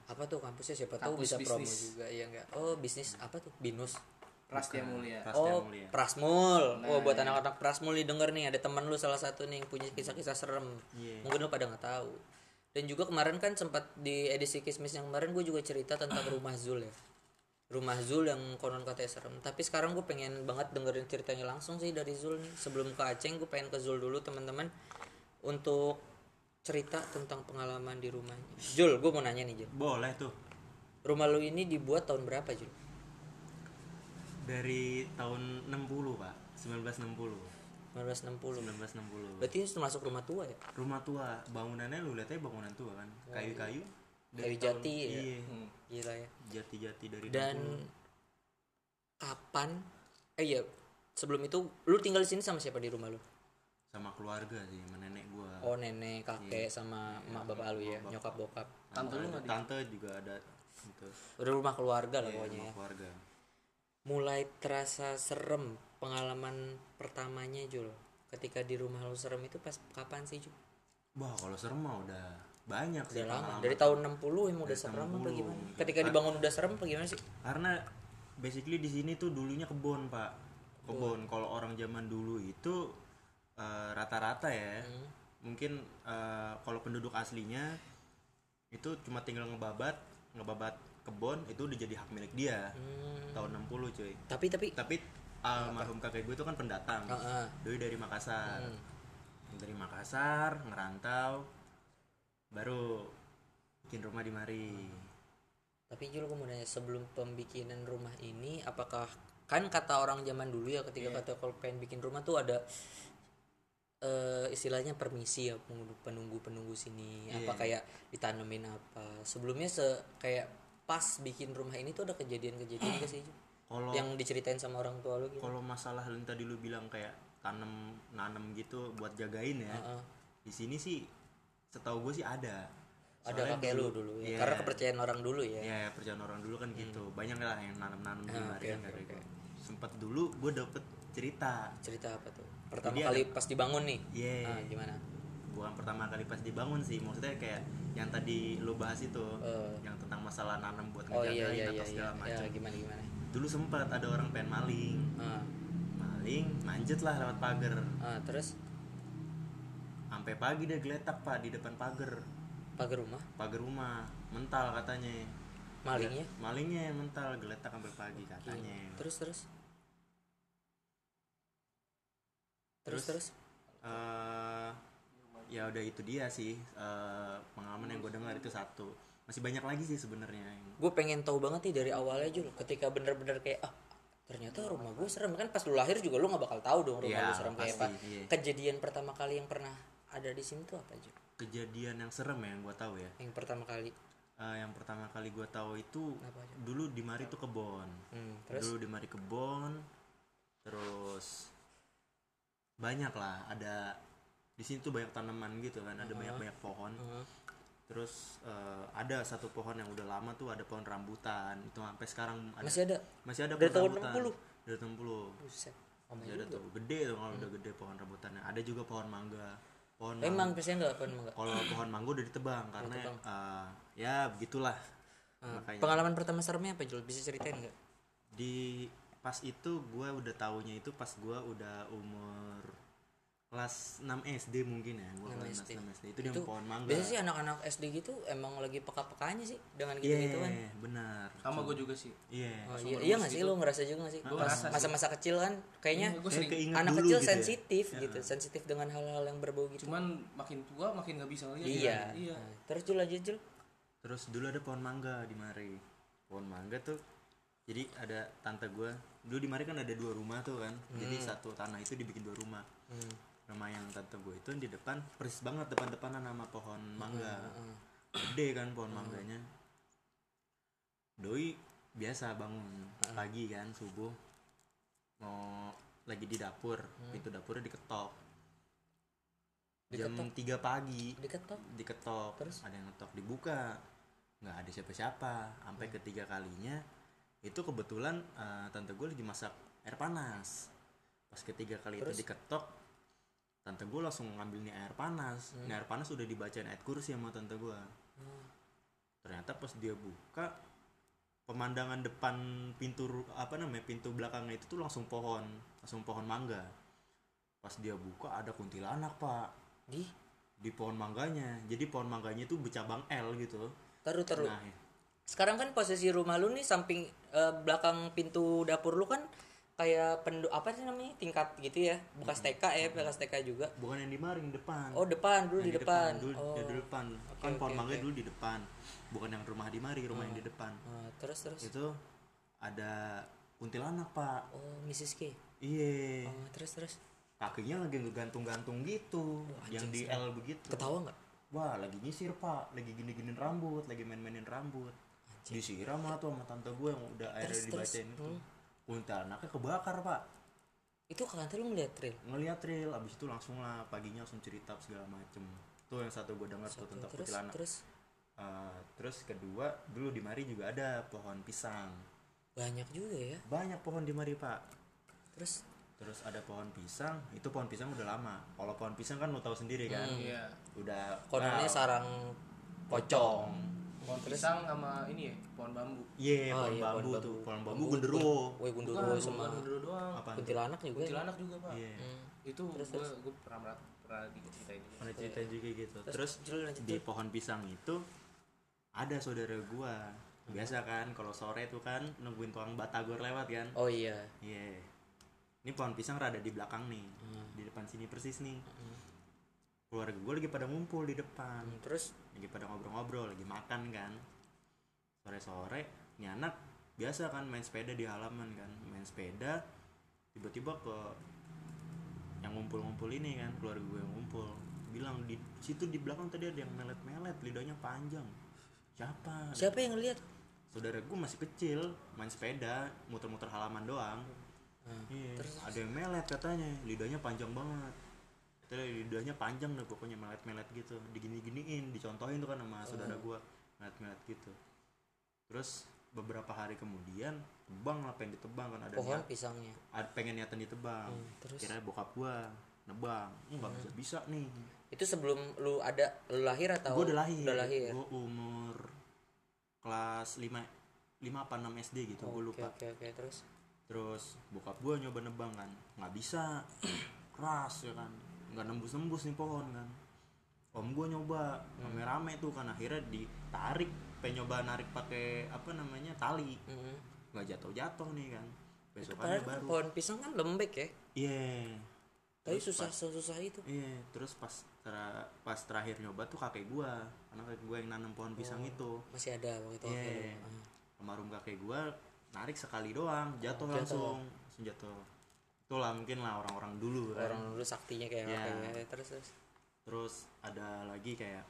apa tuh kampusnya? Siapa tahu Kampus bisa promo bisnis. juga ya enggak oh bisnis apa tuh? Binus. Prastia Mulia. Oh mulia. prasmul. Nah, oh buat anak-anak prasmul nih denger nih ada teman lu salah satu nih yang punya kisah-kisah serem. Iya. mungkin lu pada nggak tahu dan juga kemarin kan sempat di edisi kismis yang kemarin gue juga cerita tentang rumah Zul ya rumah Zul yang konon katanya serem tapi sekarang gue pengen banget dengerin ceritanya langsung sih dari Zul nih sebelum ke Aceh gue pengen ke Zul dulu teman-teman untuk cerita tentang pengalaman di rumahnya Zul gue mau nanya nih Zul Boleh tuh. rumah lu ini dibuat tahun berapa Zul Dari tahun 60, Pak. 1960. 1960 1960 berarti itu termasuk rumah tua ya? Rumah tua. Bangunannya lu lihatnya bangunan tua kan. Kayu-kayu. kayu dari tahun- jati ya? Iya. Gila ya. Jati-jati dari dan 60. kapan? Eh iya. Sebelum itu lu tinggal di sini sama siapa di rumah lu? Sama keluarga sih sama nenek gua. Oh nenek kakek sama emak bapak lu ya? nyokap bokap. Tante lu Ada- nggak di- tante juga ada gitu. Udah rumah keluarga lah Iya, pokoknya sama ya. keluarga mulai terasa serem pengalaman pertamanya Jul. Ketika di rumah lu serem itu pas kapan sih Jul? wah kalau serem mah udah banyak udah sih lama dari tahun 60 emang udah serem apa 60. gimana? Ketika dibangun udah serem apa gimana sih? Karena basically di sini tuh dulunya kebun pak. Kebun. Kalau orang zaman dulu itu eh, rata-rata ya. Hmm. mungkin eh, kalau penduduk aslinya itu cuma tinggal ngebabat ngebabat kebun itu udah jadi hak milik dia. Hmm. tahun 60 cuy. Tapi tapi tapi almarhum kakek gue itu kan pendatang. Heeh. doi dari Makassar. Hmm. dari Makassar ngerantau baru bikin rumah di Mari. Tapi Jul gue mau nanya sebelum pembikinan rumah ini apakah kan kata orang zaman dulu ya ketika kata kalau pengen bikin rumah tuh ada eh istilahnya permisi ya penunggu penunggu sini. Apa kayak ditanemin apa. Sebelumnya se kayak pas bikin rumah ini tuh ada kejadian-kejadian gak sih kalau yang diceritain sama orang tua lu gitu kalau masalah yang tadi lu bilang kayak tanam nanam gitu buat jagain ya Heeh. di sini sih setahu gue sih ada ada kakek lu dulu ya Iya. karena kepercayaan orang dulu ya ya percayaan orang dulu kan gitu banyak lah yang nanam nanam di Ah, Mari kakek oke. gue. sempet dulu gue dapet cerita cerita apa tuh pertama Jadi kali pas dibangun nih Iya. Ah, gimana bukan pertama kali pas dibangun sih. Maksudnya kayak yang tadi lu bahas itu Eh. yang tentang masalah nanam buat oh iya ngejagain iya atau iya iya. segala ya, macam. gimana gimana? Dulu sempat ada orang pengen maling. Ah, maling manjat lah lewat pagar. Ah, terus? Sampai pagi dia geletak pak di depan pagar. Pagar rumah? Pagar rumah mental katanya. Malingnya? Malingnya yang mental geletak sampai pagi katanya. Terus? Terus? Terus terus? Eh ya udah itu dia sih eh, pengalaman yang gue dengar itu satu. Masih banyak lagi sih sebenarnya yang- gue pengen tahu banget nih dari awalnya Jul ketika bener-bener kayak ah ternyata rumah gue serem. Kan pas lu lahir juga lu nggak bakal tahu dong rumah Iya, lu serem kayak apa. iya. kejadian pertama kali yang pernah ada di sini tuh apa Jul? Kejadian yang serem ya yang gue tahu ya? Yang pertama kali. Eh, yang pertama kali gue tahu itu aja? dulu di mari tuh kebon. Hmm, terus? Dulu di mari kebon terus banyak lah ada di sini tuh banyak tanaman gitu kan ada banyak banyak pohon. Heeh. terus eh, ada satu pohon yang udah lama tuh ada pohon rambutan. Itu sampai sekarang ada, masih ada? Masih ada Dari pohon tahun rambutan. 60? dari tahun 60 buset Oh, masih ada tuh. Gede tuh kalau udah gede pohon rambutannya. Ada juga pohon mangga. Pohon emang mangga biasanya nggak apa enggak kalau pohon mangga udah ditebang karena eh, ya begitulah. Makanya. pengalaman pertama seremnya apa Jul? Bisa ceritain nggak? Di pas itu gue udah taunya itu pas gue udah umur kelas 6 SD mungkin ya gue kelas 6 SD itu dia itu pohon mangga. biasanya sih anak-anak SD gitu emang lagi peka-pekanya sih dengan iya gitu-gitu kan. Benar. Sama gue juga sih. Iya. Oh, iya, iya nggak sih? lu ngerasa juga nggak sih? Gua Pas ngerasa sih. masa-masa kecil kan kayaknya keinget anak kecil gitu ya. sensitif gitu sensitif dengan hal-hal yang berbau gitu. Cuman makin tua makin nggak bisa lihat iya. iya. Nah, terus Jul aja Jul. Terus dulu ada pohon mangga di Mari pohon mangga tuh jadi ada tante gue dulu di Mari kan ada dua rumah tuh kan. Jadi satu tanah itu dibikin dua rumah rumah yang tante gue itu di depan persis banget depan-depanan sama pohon mangga. Gede kan pohon mangganya. Doi biasa bangun pagi kan subuh. Mau lagi di dapur pintu dapurnya diketok. Jam 3 pagi. Diketok? Diketok. Terus? ada yang ngetok dibuka. Nggak ada siapa-siapa. Sampai Hmm. ketiga kalinya itu kebetulan eh, tante gue lagi masak air panas. Pas ketiga kali Terus? itu diketok tante gue langsung ngambil nih air panas. Hmm. Nih air panas udah dibacain ayat kursi sama tante gue ternyata pas dia buka pemandangan depan pintu apa namanya pintu belakangnya itu tuh langsung pohon langsung pohon mangga. Pas dia buka ada kuntilanak pak. Di di pohon mangganya. Jadi pohon mangganya itu bercabang L gitu taruh taruh. Nah sekarang kan posisi rumah lu nih samping eh, belakang pintu dapur lu kan kayak pendu apa sih namanya? Tingkat gitu ya. Bekas TK ya bekas TK juga. Bukan yang di maring depan. Oh depan dulu Yang di depan, dulu oh ya, di depan. Kan pohon mangga dulu di depan. Bukan yang rumah di mari rumah yang di depan. Ah, terus terus. Itu ada kuntilanak pak. Oh Mrs K. Iya. Oh terus terus. Kakinya lagi ngegantung-gantung gitu yang di L begitu. Ketawa nggak? Wah lagi nyisir pak. Lagi gini-ginin rambut lagi main-mainin rambut. Disiram lah tuh sama tante gue yang udah airnya Terus, terus. dibacain itu. Hmm. Kuntilanaknya kebakar pak. Itu kalian lu ngeliat trail ngeliat real abis itu langsung lah paginya langsung cerita segala macem. Tuh yang satu gue dengar tuh tentang terus kuntilanak terus? Eh, terus kedua dulu di mari juga ada pohon pisang. Banyak juga ya? Banyak pohon di mari pak. Terus? Terus ada pohon pisang itu pohon pisang udah lama. Kalau pohon pisang kan lo tahu sendiri kan? Iya. udah kononnya wow, sarang pocong Pohon pisang sama ini ya, pohon bambu. iya Oh, pohon iya, bambu pohon tuh pohon bambu Bambu, genderuwo woi gundurwo Bukan, sama genderuwo doang. apa kuntilanak juga ya? Kuntilanak juga, Pak. iya Hmm. Itu Terus, gue terus. gue pernah mer- pernah diceritain juga. pernah cerita juga gitu Terus, terus di pohon pisang itu ada saudara gua biasa kan kalau sore tuh kan nungguin tukang batagor lewat kan oh iya Iya. Ini pohon pisang rada di belakang nih. Hmm. Di depan sini persis nih. Keluarga gue lagi pada ngumpul di depan. Hmm, terus Lagi pada ngobrol-ngobrol, lagi makan kan. Sore-sore, nih anak biasa kan main sepeda di halaman kan. Main sepeda, tiba-tiba ke yang ngumpul-ngumpul ini kan, keluarga gue yang ngumpul. Bilang di situ di belakang tadi ada yang melet-melet, lidahnya panjang. Siapa? siapa yang ngeliat saudara gue masih kecil main sepeda muter-muter halaman doang Hmm, iya terus? ada yang melet katanya lidahnya panjang banget Katanya lidahnya panjang deh pokoknya melet-melet gitu. Digini-giniin dicontohin tuh kan sama saudara Hmm. gue melet-melet gitu. Terus beberapa hari kemudian tebang lah pengen ditebang kan ada pohon niat, pisangnya. Ada pengen niatan ditebang. Hmm, terus? kira bokap gue nebang. Nggak bisa bisa nih. Itu sebelum lu ada lu lahir atau gue udah lahir. udah lahir? Gue umur kelas 5 5 apa 6 SD gitu gue oke lupa. Oke oke terus? Terus bokap gue nyoba nebang kan. Nggak bisa. Keras ya kan nggak nembus nembus nih pohon kan. Om gue nyoba rame rame tuh kan. Akhirnya ditarik pengen nyoba narik pakai apa namanya tali. Hmm. nggak jatuh jatuh nih kan. Besokannya kan baru. pohon pisang kan lembek ya? Iya. Tapi Terus susah pas- susah itu. Iya terus pas tera- pas terakhir nyoba tuh kakek gue karena kakek gue yang nanam pohon pisang itu. masih ada waktu itu Iya. akhirnya. Ah. almarhum kakek gue narik sekali doang jatuh Jatuh. langsung langsung jatuh itulah mungkin lah orang-orang dulu kan. Orang dulu saktinya kayak Iya. apa ya terus terus. Terus ada lagi kayak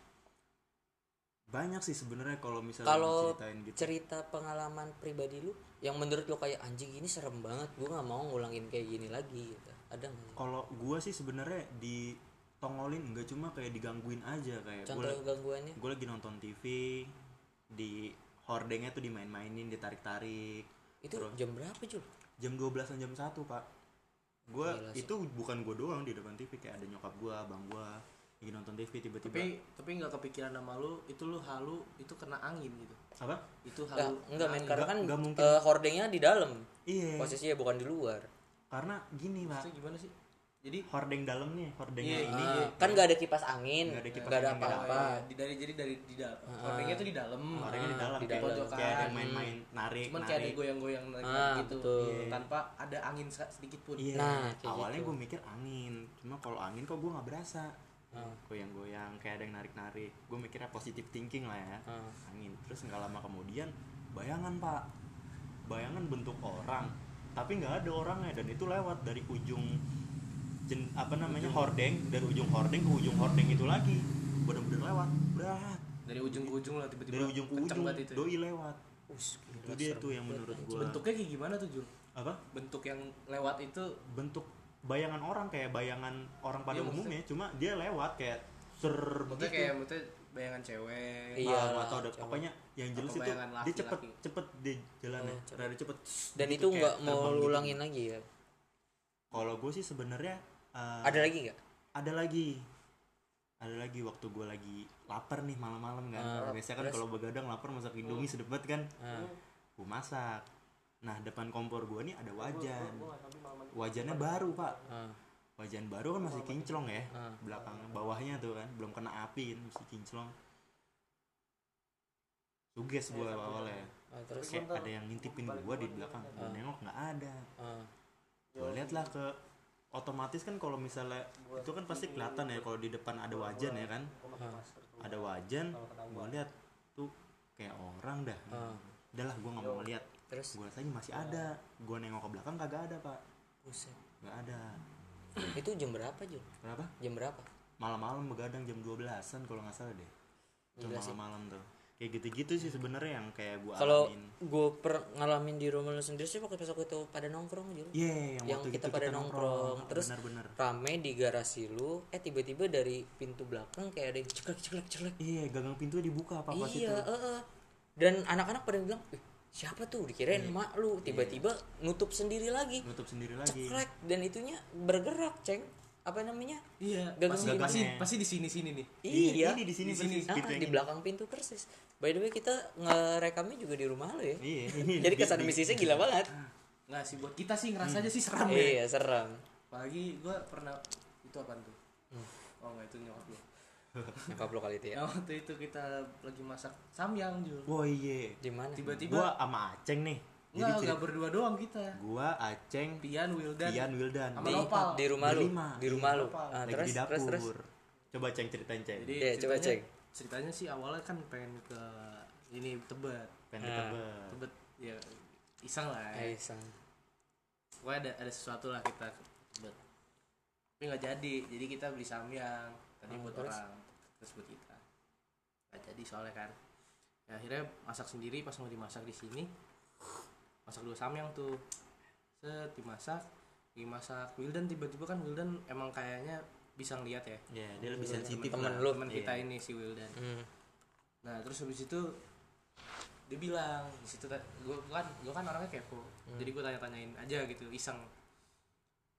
banyak sih sebenarnya kalau misalnya kalau ceritain gitu. cerita pengalaman pribadi lu yang menurut lu kayak anjing ini serem banget gue nggak mau ngulangin kayak gini lagi gitu. Ada nggak? Kalau gue sih sebenarnya ditongolin enggak cuma kayak digangguin aja kayak contoh gue gangguannya? gue lagi nonton TV di hordengnya tuh dimain-mainin ditarik-tarik. Itu Terus. jam berapa cuy jam 12 jam 1 pak gue Gila sih. itu bukan gue doang di depan TV kayak ada nyokap gue abang gue lagi nonton TV tiba-tiba Tapi tapi nggak kepikiran sama lu, itu lu halu, itu kena angin gitu. apa Itu halu. enggak men kena karena kan nggak mungkin. eh, hordengnya di dalam iya posisinya bukan di luar karena gini pak gimana sih? Jadi hordeng dalamnya hordengnya Iya, ini Ah, kan nggak ada kipas angin Nggak ada kipas nggak ada angin, nggak ada apa-apa iya, di dari jadi dari di dalam. Hordengnya tuh di dalam. hordengnya di Ah, dalam di kayak, dalam. kayak ada yang main-main narik Cuman kayak ada narik goyang-goyang narik Ah, gitu. betul. Tanpa ada angin sedikit pun. Iya. Nah, awalnya gitu. gue mikir angin, cuma kalau angin kok gue nggak berasa. Ah. Goyang-goyang kayak ada yang narik-narik. Gue mikirnya positif thinking lah ya. Ah. Angin. Terus nggak lama kemudian bayangan pak, bayangan bentuk orang, tapi nggak ada orangnya dan itu lewat dari ujung jen, apa namanya hordeng dari ujung hordeng ke ujung hordeng itu lagi bener-bener lewat berat Dari ujung ke ujung lah tiba-tiba. dari ujung ke ujung itu. ya. doi lewat Us, itu gila, dia serem tuh yang menurut gue Bentuknya kayak gimana tuh Jul? apa Bentuk yang lewat itu bentuk bayangan orang kayak bayangan orang pada Iya, maksudnya- umumnya cuma dia lewat kayak ser maksudnya begitu. kayak maksudnya bayangan cewek. Iya. Ah, lah, deh. coba. pokoknya yang jelas itu bayangan dia cepet cepet dia jalannya Oh, cepet. rada cepet dan gitu, itu nggak mau lu gitu. ulangin lagi ya kalau gue sih sebenarnya eh, ada lagi nggak? Ada lagi. Ada lagi waktu gue lagi lapar nih malam-malam kan. Ah, biasanya kan kalau begadang lapar masak indomie sedep banget kan. Ah. gue masak. Nah depan kompor gue nih ada wajan. wajannya baru pak. Ah. wajan baru kan masih kinclong ya Ah. belakang bawahnya tuh kan. Belum kena api kan masih kinclong. Suges gue awalnya. Ah, terus kayak ada yang ngintipin gue di belakang. gue nengok nggak ada. Ah. gue lihat lah ke otomatis kan kalau misalnya itu kan pasti kelihatan ya kalau di depan ada wajan ya kan? Ah. ada wajan gue lihat tuh kayak orang dah. Ah. udah lah gue nggak mau ngeliat terus? Gue rasanya masih ada. Gue nengok ke belakang kagak ada pak. Buset. Nggak ada. Itu jam berapa Jul kenapa jam berapa? Malam-malam begadang jam 12-an kalau nggak salah deh. Sih. malam-malam tuh kayak gitu-gitu sih sebenarnya yang kayak gua kalau gue per ngalamin di rumah lu sendiri sih waktu pas waktu itu pada nongkrong Jul Iya, yang, yang waktu kita itu pada nongkrong, terus bener-bener rame di garasi lu eh tiba-tiba dari pintu belakang kayak ada yang ceklek ceklek ceklek. Iya gagang pintu dibuka apa pas iya itu. eh, eh. dan anak-anak pada bilang "Ih, siapa tuh? Dikirain Iya. mak lu. Tiba-tiba nutup sendiri lagi. Nutup sendiri lagi. Ceklek. Dan itunya bergerak ceng apa namanya? Iya, Gagang pasti pasti pasti di sini sini nih. iya. Ini di sini Di sini. persis Ah, gitu di belakang pintu persis. By the way kita ngerekamnya juga di rumah lo ya. Iya. Jadi kesan misisnya gila banget. Nggak sih buat kita sih ngerasa aja sih seram ya. iya serem Apalagi gue pernah itu apa tuh? Oh enggak itu nyokap lu. nyokap lo kali itu ya? Yang waktu itu kita lagi masak samyang Jul. wah iya. Di mana? Tiba-tiba gua sama Aceng nih jadi enggak enggak berdua doang kita. gua Aceng Pian Wildan. Pian Wildan di, di rumah lu di rumah lu. Ah, lagi terus, di dapur terus terus coba Ceng ceritain Ceng Jadi Iya, coba ceritanya, cek. ceritanya sih awalnya kan pengen ke ini Tebet. pengen Ah. ketebet Tebet ya iseng lah. Eh, Ya. sang. Pokoknya ada ada sesuatu lah kita ke Tebet. Tapi nggak jadi. Jadi kita beli samyang tadi Oh, buat terus? orang terus buat kita. Nggak jadi soalnya kan. Ya, akhirnya masak sendiri pas mau dimasak di sini. Masak dua samyang tuh. Set dimasak, dimasak Wildan tiba-tiba kan Wildan emang kayaknya bisa ngeliat ya. ya dia lebih sensitif Temen lu. Temen kita ini si Wildan. Hmm. Nah terus habis itu dia bilang di situ gue kan gue kan orangnya kepo jadi gue tanya-tanyain aja gitu iseng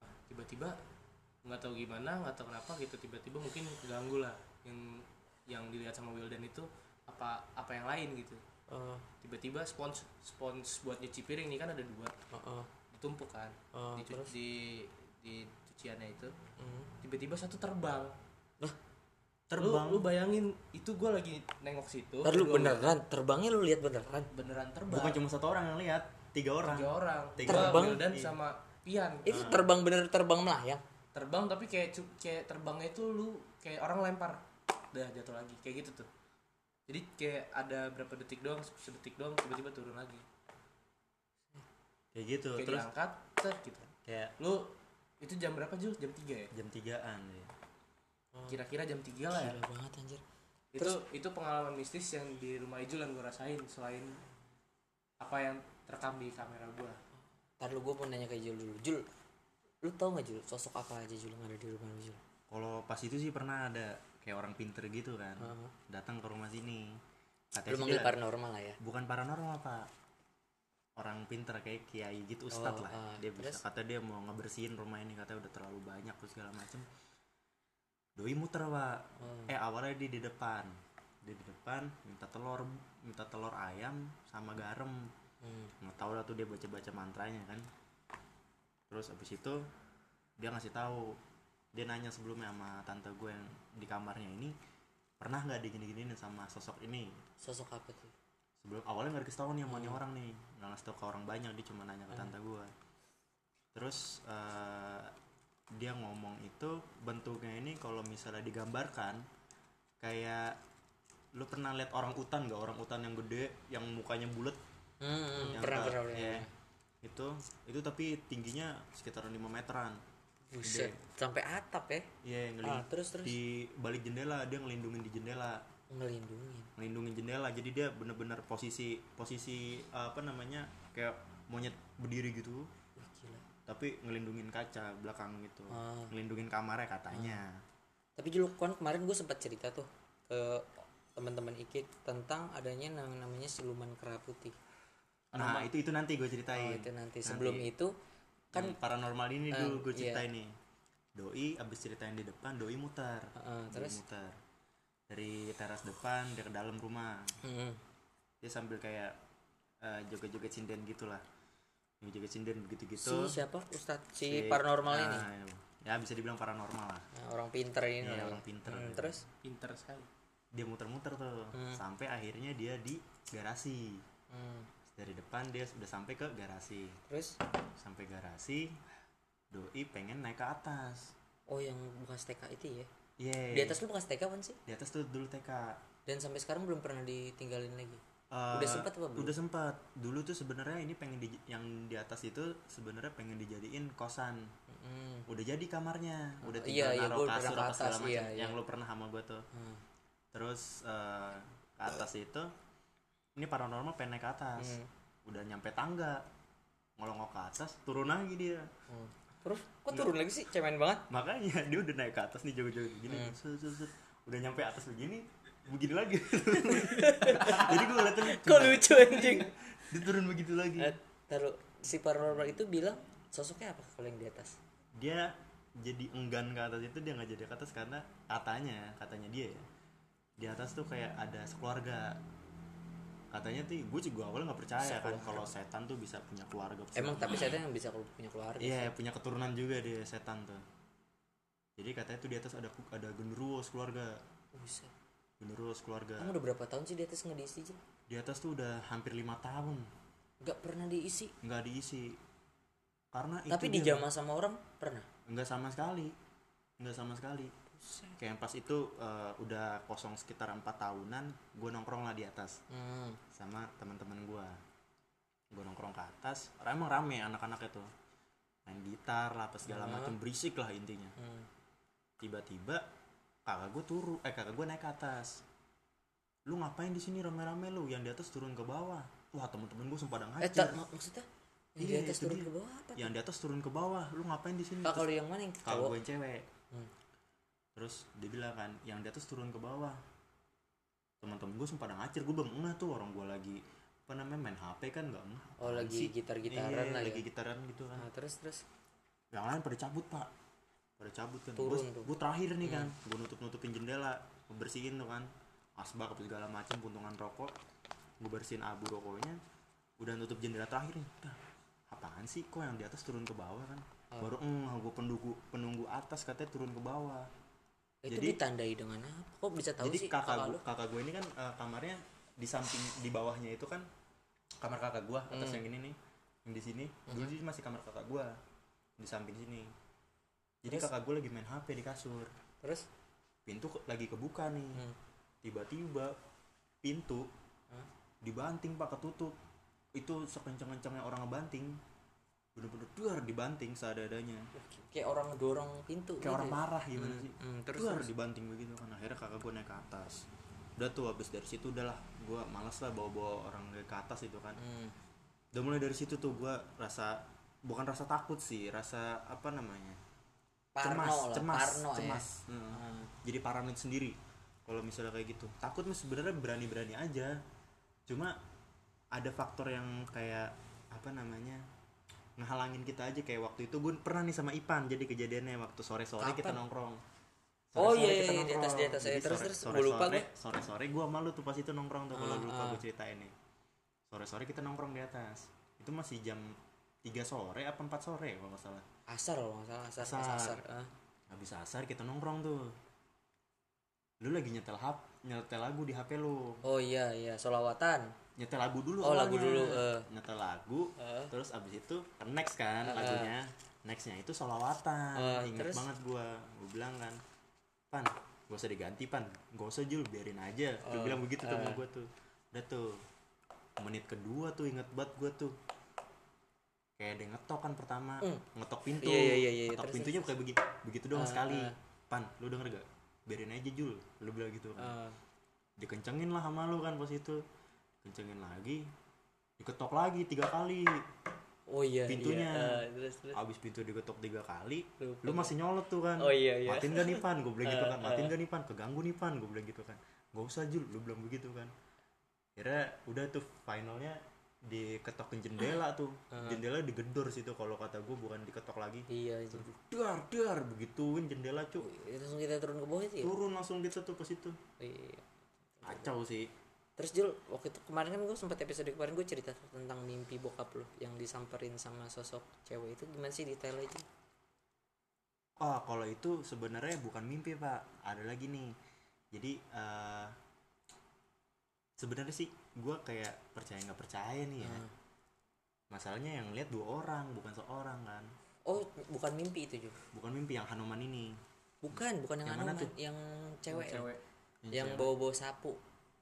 Nah, tiba-tiba nggak tahu gimana nggak tahu kenapa gitu tiba-tiba mungkin ganggu lah yang yang dilihat sama Wildan itu apa apa yang lain gitu Tiba-tiba spons spons buat nyuci piring nih kan ada dua. Oh, oh. ditumpuk kan? Oh, di, cu- terus? di di cuciannya itu. Hmm. tiba-tiba satu terbang. Terbang? lu, lu bayangin itu gue lagi nengok situ. Ntar lu gua- beneran terbangnya lu lihat beneran? Beneran terbang. Bukan cuma satu orang yang lihat tiga orang. Tiga orang. Tiga Terbang? Wildan Iya. sama Pian itu terbang bener terbang melayang? Terbang tapi kayak kayak terbangnya itu lu kayak orang lempar. Udah jatuh lagi. Kayak gitu tuh jadi kayak ada berapa detik doang sedetik doang tiba-tiba turun lagi. Kayak gitu kayak terus diangkat set gitu. Kayak lu itu jam berapa Jul? jam 3 ya? Jam tigaan ya. kira-kira jam 3 lah ya. Gila banget anjir. Itu itu pengalaman mistis yang di rumah Ijul yang gue rasain selain apa yang terekam di kamera gue ntar lu gue mau nanya ke Jul dulu. Jul lu tau gak Jul sosok apa aja Jul yang ada di rumah Jul? Kalau pas itu sih pernah ada kayak orang pinter gitu kan. Heeh. datang ke rumah sini. Lu katanya sih manggil dia- paranormal lah ya? Bukan paranormal pak. Orang pinter kayak kiai gitu ustad Oh, lah. ah, dia bisa terus? kata dia mau ngebersihin rumah ini. Katanya udah terlalu banyak terus segala macem. Doi muter pak. Oh. eh awalnya dia di depan. Dia di depan minta telur minta telur ayam sama garam. Hmm. nggak tahu lah tuh dia baca baca mantranya kan. Terus abis itu dia ngasih tahu dia nanya sebelumnya sama tante gue yang di kamarnya ini pernah nggak digini-giniin sama sosok ini? Sosok apa tuh? Sebelum awalnya nggak dikasih tahu nih sama nih orang nih. Nggak ngasih tahu ke orang banyak dia cuma nanya ke tante gue. Terus eh, dia ngomong itu bentuknya ini kalau misalnya digambarkan kayak lu pernah lihat orang utan nggak? Orang utan yang gede yang mukanya bulat? Hmm, yang pernah pernah pernah. Iya. itu itu tapi tingginya sekitar 5 meteran Buset, sampai atap ya? Iya, ngelin- Ah, terus, terus? di balik jendela dia ngelindungin di jendela. Ngelindungin. Ngelindungin jendela jadi dia bener-bener posisi posisi apa namanya kayak monyet berdiri gitu. Gila. Tapi ngelindungin kaca belakang gitu. Ah. ngelindungin kamarnya katanya. Tapi dulu kan kemarin gue sempat cerita tuh ke teman-teman Ikik tentang adanya yang namanya siluman kera putih. Nah itu itu nanti gue oh, ceritain itu nanti. Sebelum itu kan kan paranormal ini Ah, dulu gue iya. ceritain nih. Doi abis ceritain di depan doi muter Ah, Doi terus? muter dari teras depan dia ke dalam rumah. Hmm, dia sambil kayak eh, joget-joget sinden gitulah. Joget sinden begitu si gitu siapa? Ustadz? Si, paranormal ini? ya bisa dibilang paranormal lah. Nah, orang pinter ini. Iya, lah. orang pinter. Hmm, terus? Pinter sekali. Dia muter-muter tuh. Hmm. sampai akhirnya dia di garasi. Hmm, dari depan dia sudah sampai ke garasi terus sampai garasi doi pengen naik ke atas oh yang bekas TK itu ya Iya. di atas lu bekas TK kan sih di atas tuh dulu TK dan sampai sekarang belum pernah ditinggalin lagi Eh, Udah sempat apa belum? Udah sempat. Dulu tuh sebenarnya ini pengen di, yang di atas itu sebenarnya pengen dijadiin kosan. Hmm. Udah jadi kamarnya, udah iya, tinggal iya, naruh pernah kasur apa segala atas, macam. iya, iya. Yang lo pernah sama gue tuh. Hmm. Terus eh, ke atas itu ini paranormal pengen naik ke atas. Hmm. Udah nyampe tangga. Ngelongok ke atas, turun lagi dia. Hmm. Terus kok turun lagi sih? Cemen banget. Makanya dia udah naik ke atas nih jauh-jauh begini. Hmm. Udah nyampe atas begini, begini lagi. Jadi gue ngeliatin Kok lucu anjing? dia turun begitu lagi. Eh, taruh si paranormal itu bilang sosoknya apa kalau yang di atas? dia jadi enggan ke atas itu dia nggak jadi ke atas karena katanya katanya dia ya di atas tuh kayak ada sekeluarga katanya tuh gue juga awalnya nggak percaya kan kalau setan tuh bisa punya keluarga Emang tapi saya yang bisa kalau punya keluarga. iya punya keturunan juga dia setan tuh. Jadi katanya tuh di atas ada ada genderuwo keluarga. Buset. genderuwo keluarga. Kamu udah berapa tahun sih di atas nggak diisi di atas tuh udah hampir lima tahun. Nggak pernah diisi. nggak diisi. Karena itu Tapi dia- dijamah sama orang pernah. nggak sama sekali. Nggak sama sekali kayak pas itu eh, udah kosong sekitar empat tahunan gue nongkrong lah di atas. Hmm. sama teman-teman gue gue nongkrong ke atas. Emang rame anak-anak itu main gitar lah apa segala Hmm. macam berisik lah intinya. Hmm. tiba-tiba kakak gue turun eh kakak gue naik ke atas. Lu ngapain di sini? Rame-rame lu yang di atas turun ke bawah. Wah temen-temen gue sempat Eh, ngajar. tak, mak- maksudnya? Yang Iya, di atas turun dia. ke bawah apa? yang di atas turun ke bawah. Lu ngapain di sini? Kalau yang mana? Yang kalau gue yang cewek. Hmm. Terus dia bilang kan yang di atas turun ke bawah. Teman-teman gue sempat ngajar gue bang enggak tuh orang gue lagi apa namanya main hp kan nggak enggak Oh, lagi gitar-gitaran Iya, lah ya. lagi. gitaran gitu kan. Nah, terus terus. yang lain pada cabut pak. Pada cabut kan. Turun gue. Hmm. terakhir nih kan gue nutup nutupin jendela gue bersihin tuh kan. Asbak apa segala macam puntungan rokok. Gue bersihin abu rokoknya. Udah nutup jendela terakhir nih Dah, apaan sih? Kok yang di atas turun ke bawah kan? Oh. baru enggak gue penunggu penunggu atas katanya turun ke bawah Itu Jadi- ditandai dengan apa? Kok bisa tahu jadi sih kakak kakak gue lu? kakak gue ini kan eh, kamarnya di samping di bawahnya itu kan kamar kakak gue atas Hmm. yang ini nih yang di sini dulu sih masih kamar kakak gue di samping sini jadi Terus? kakak gue lagi main hp di kasur Terus? pintu ke- lagi kebuka nih Hmm. tiba-tiba pintu Hah? dibanting pak ketutup itu sekencang-kencangnya orang ngebanting bener-bener duar dibanting seadanya Kayak orang ngedorong pintu. kayak orang gitu ya? marah gimana Hmm, sih hmm, terus, duar terus. dibanting begitu kan akhirnya kakak gue naik ke atas udah tuh habis dari situ udahlah gue malas lah bawa-bawa orang ke atas itu kan Hmm. udah mulai dari situ tuh gue rasa bukan rasa takut sih rasa apa namanya Parno cemas lah, cemas parno cemas ya. Hmm. Hmm. jadi paranoid sendiri kalau misalnya kayak gitu takut mah sebenarnya berani-berani aja cuma ada faktor yang kayak apa namanya ngehalangin kita aja kayak waktu itu gue pernah nih sama Ipan jadi kejadiannya waktu sore-sore kita Kapan? nongkrong Oh, Sore-sore iya, kita iya, di atas, di atas. Jadi Eh, terus, sore- terus. sore- Gua lupa sore- gua. sore-sore gue malu tuh pas itu nongkrong tuh kalau Ah, lupa ah. gue ceritain nih sore-sore kita nongkrong di atas itu masih jam 3 sore apa 4 sore kalau nggak salah Asar loh, nggak salah asar. Asar. Asar. Ah. habis asar kita nongkrong tuh lu lagi nyetel hap nyetel lagu di hp lu Oh iya iya, solawatan. Nyetel lagu dulu Oh, lagu dulu, eh. nyetel lagu Eh. terus abis itu next kan eh. lagunya nextnya itu solawatan Eh, inget terus? banget gua gua bilang kan pan gak usah diganti pan gak usah Jul biarin aja gua Oh, bilang begitu sama eh. gua tuh udah tuh menit kedua tuh inget banget gua tuh kayak ada ngetok kan pertama Hmm. ngetok pintu Iya, iya, iya, iya. ngetok Terus, pintunya kayak begitu begitu doang Ah, sekali ah. pan lu denger gak biarin aja Jul lu bilang gitu kan Ah. dikencengin lah sama lu kan pas itu kencengin lagi diketok lagi tiga kali Oh iya. Pintunya. Iya. Terus terus. abis pintu diketok tiga kali Lupa. lu masih nyolot tuh kan Oh iya iya. matiin gak nih pan gue bilang gitu kan Eh, matiin eh. gak nih pan keganggu nih pan gue bilang gitu kan gak usah Jul lu bilang begitu kan kira udah tuh finalnya diketokin jendela tuh Eh. jendela digedor situ kalau kata gue bukan diketok lagi Iya. itu. dar dar begituin jendela cuk Itu langsung kita turun ke bawah itu ya. turun langsung gitu tuh pas itu Iya. kacau sih Terus Jul, waktu itu kemarin kan gue sempat episode kemarin gue cerita tentang mimpi bokap lo yang disamperin sama sosok cewek itu gimana sih detail aja? Oh, kalau itu sebenarnya bukan mimpi, Pak. Ada lagi nih. Jadi eh sebenarnya sih gue kayak percaya nggak percaya nih ya. Hmm. Masalahnya yang lihat dua orang, bukan seorang kan. Oh, bukan mimpi itu Jul. Bukan mimpi yang Hanuman ini. Bukan, bukan yang, Yang anu mana Man. tuh? yang cewek. ya? cewek Yang cewek. bawa-bawa sapu.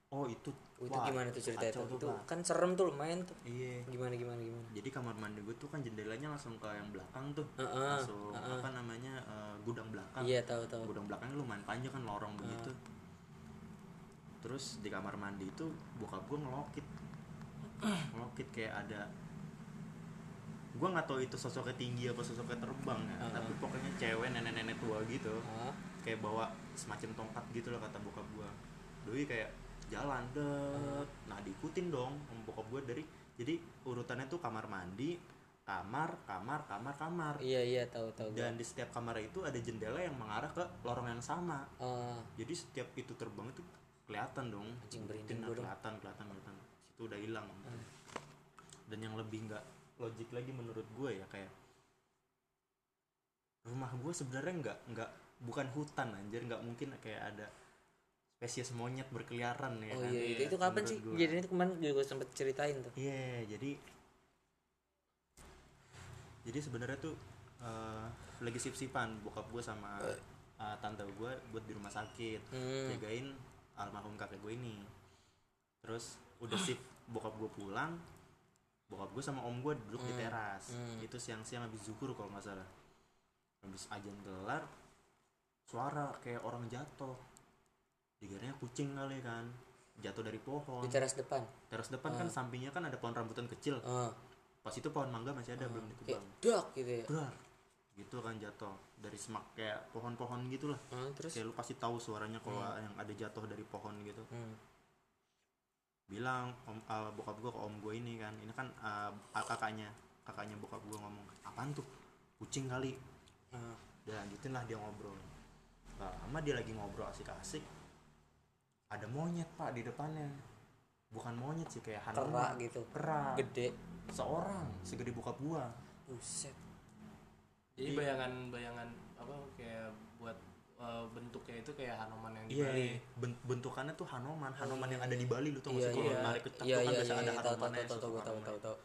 Oh itu. Itu wah, gimana tuh cerita itu tuh, itu kan serem tuh lumayan tuh. Iya. Gimana gimana gimana? Jadi kamar mandi gue tuh kan jendelanya langsung ke yang belakang tuh. Heeh, langsung apa namanya eh, gudang belakang. Iya tahu tahu. Gudang belakangnya lumayan panjang kan lorong begitu. Terus di kamar mandi itu bokap gue ngelokit. Ngelokit kayak ada gue nggak tahu itu sosoknya tinggi apa sosoknya terbang ya tapi pokoknya cewek nenek-nenek tua gitu Hah? kayak bawa semacam tongkat gitu lah kata bokap gue doi kayak jalan deh nah diikutin dong sama bokap gue dari jadi urutannya tuh kamar mandi kamar kamar kamar kamar. Iya iya tahu tahu dan di setiap kamar itu ada jendela yang mengarah ke lorong yang sama. Ah, jadi setiap itu terbang itu kelihatan dong. Anjing, dong. kelihatan kelihatan kelihatan. Itu udah hilang. Dan yang lebih nggak logik lagi menurut gue ya kayak rumah gue sebenarnya nggak nggak bukan hutan anjir. Nggak mungkin kayak ada spesies monyet berkeliaran ya oh kan iya itu, itu kapan Menurut sih gua. jadi itu kemarin juga sempet ceritain tuh Iya, jadi jadi sebenarnya tuh eh, lagi sip-sipan bokap gue sama eh, tante gue buat di rumah sakit Hmm. jagain almarhum kakek gue ini. Terus udah sip bokap gue pulang, bokap gue sama om gue duduk di teras. Hmm. Itu siang-siang habis zuhur kalau nggak salah. Habis ajan kelar, suara kayak orang jatuh. Dikiranya kucing kali kan, jatuh dari pohon. Di teras depan? Teras depan kan sampingnya kan ada pohon rambutan kecil. Ah. Pas itu pohon mangga masih ada belum kayak ditebang dak gitu ya? Brar. gitu kan jatuh. Dari semak kayak pohon-pohon gitu lah Ah, terus? Kayak lu pasti tahu suaranya kalau yang ada jatuh dari pohon gitu. Hmm. bilang om ah, bokap gua ke om gue ini kan. Ini kan ah, ah, kakaknya. Kakaknya bokap gua ngomong apaan tuh? Kucing kali. Ah. dan lanjutin lah dia ngobrol. Gak lama dia lagi ngobrol asik-asik ada monyet pak di depannya. Bukan monyet sih kayak kera hanuman gitu. Kera. Gede. Seorang segede bokap gua. Buset. Jadi bayangan bayangan apa kayak buat eh, bentuknya itu kayak Hanoman yang di iya Bali. ben- bentukannya tuh Hanoman Hanoman yang ada di Bali lu tuh iya nggak sih? Kalau iya. narik ke cap iya tuh kan iya biasa iya. Ada iya, tahu tahu Hanomannya tahu tahu sosok tahu tahu Hanoman. tahu. Tahu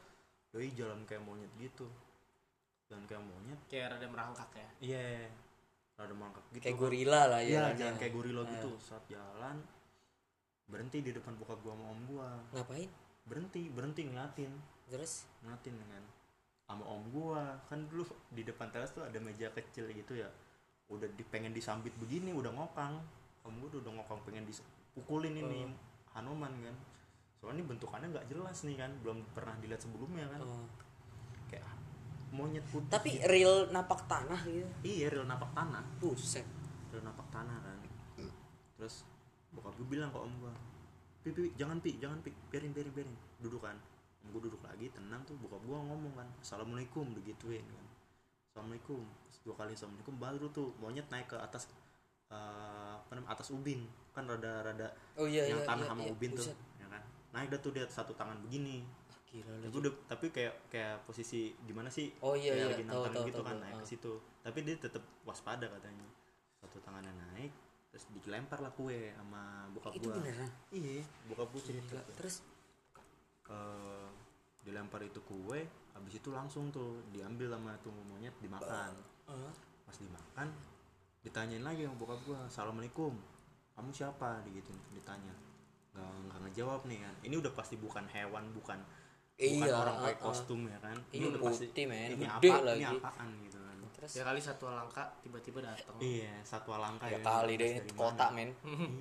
Doi jalan kayak monyet gitu. Jalan kayak monyet. Kayak rada merangkak ya? Iya. Rada mangkak gitu. Kayak kan. gorila lah ya iya jalan ya. kayak gorila gitu. Saat jalan berhenti di depan bokap gua sama om gua. Ngapain? Berhenti berhenti ngeliatin. Terus? Ngeliatin kan sama om gua. Kan dulu di depan teras tuh ada meja kecil gitu ya. Udah di, pengen disambit begini udah ngokang. Om gua udah ngokang pengen dipukulin ini Hanuman kan. Soalnya ini bentukannya nggak jelas nih kan. Belum pernah dilihat sebelumnya kan. Oh. kayak monyet putih. Tapi real napak tanah gitu. Iya real napak tanah. Buset. Real napak tanah kan. Terus bokap gue bilang ke om gua pi, pi, jangan pi jangan pi biarin biarin biarin duduk kan om gue duduk lagi tenang tuh bokap gua ngomong kan assalamualaikum digituin kan assalamualaikum dua kali assalamualaikum baru tuh monyet naik ke atas eh, apa namanya atas ubin kan rada rada oh iya yang iya tanah iya, sama iya. ubin tuh Buset. ya kan naik dah tuh dia satu tangan begini gila lu gua udah tapi kayak kayak posisi gimana sih Oh, iya, kayak iya. lagi tahu, gitu tahu, kan tahu. naik ke Ah. situ tapi dia tetap waspada katanya satu tangannya terus dilempar lah kue sama bokap itu gua. beneran? Iya bokap gua cerita. Terus? Eh, dilempar itu kue habis itu langsung tuh diambil sama tuh monyet dimakan. Ah, pas dimakan ditanyain lagi sama bokap gua assalamualaikum kamu siapa? Gitu ditanya. Nggak nggak ngejawab nih kan. Ini udah pasti bukan hewan bukan bukan Iya, orang pakai uh-uh. kostum ya kan. Ini udah pasti putih, ini Gede apa ini lagi. apaan gitu terus ya kali satu langkah tiba-tiba datang iya satwa langka ya ya. kali deh Dari ini mana? kota men.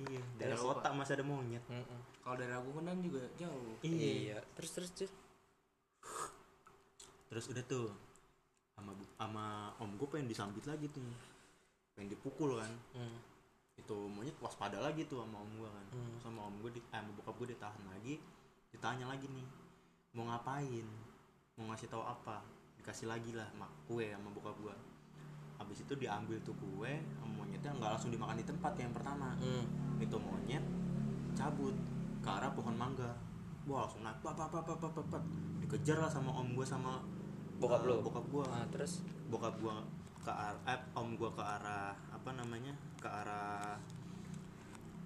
Iya dari kota masih ada monyet. Mm-mm. kalau dari Ragunan juga jauh. Iya. Terus terus terus. Terus udah tuh sama bu- sama om gue pengen disambit lagi tuh. Pengen dipukul kan. Hmm. itu monyet waspada lagi tuh sama om gue kan. Hmm. sama om gue di, eh, sama bokap gue ditahan lagi. Ditanya lagi nih mau ngapain? Mau ngasih tahu apa? Dikasih lagi lah mak kue sama bokap gue habis itu diambil tuh kue monyetnya nggak langsung dimakan di tempat yang pertama. Hmm. itu monyet cabut ke arah pohon mangga. Wah langsung naik pap pap pap pap pap, pap. dikejar lah sama om gue sama Bokap eh, lu? bokap gue Ah, terus? Bokap gua ke arah eh, om gua ke arah apa namanya ke arah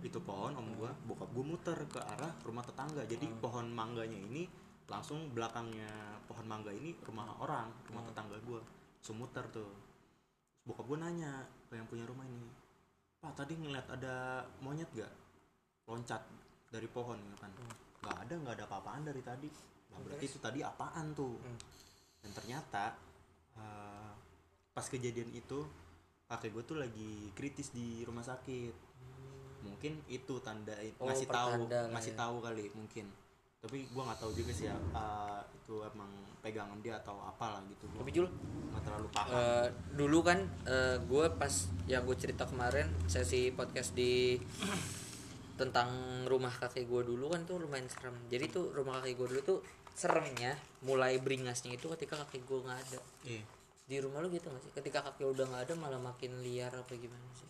itu pohon om gua. Bokap gua muter ke arah rumah tetangga. Jadi pohon mangganya ini langsung belakangnya pohon mangga ini rumah orang rumah tetangga gua. Langsung muter tuh bokap gua nanya ke yang punya rumah ini pak tadi ngeliat ada monyet gak loncat dari pohon gitu kan. Nggak ada nggak ada apa-apaan dari tadi. Nah, berarti itu tadi apaan tuh? Dan ternyata eh, pas kejadian itu kakek gue tuh lagi kritis di rumah sakit. Mungkin itu tanda Oh, ngasih tahu ngasih ya. tahu kali mungkin tapi gua nggak tahu juga sih ya eh, itu emang pegangan dia atau apalah gitu. Gua Tapi Jul, nggak terlalu paham. Eh, dulu kan gue pas yang gue cerita kemarin sesi podcast di tentang rumah kakek gue dulu kan tuh lumayan serem. Jadi tuh rumah kakek gue dulu tuh seremnya mulai beringasnya itu ketika kakek gue nggak ada. Iya. di rumah lu gitu gak sih? Ketika kakek udah nggak ada malah makin liar apa gimana sih?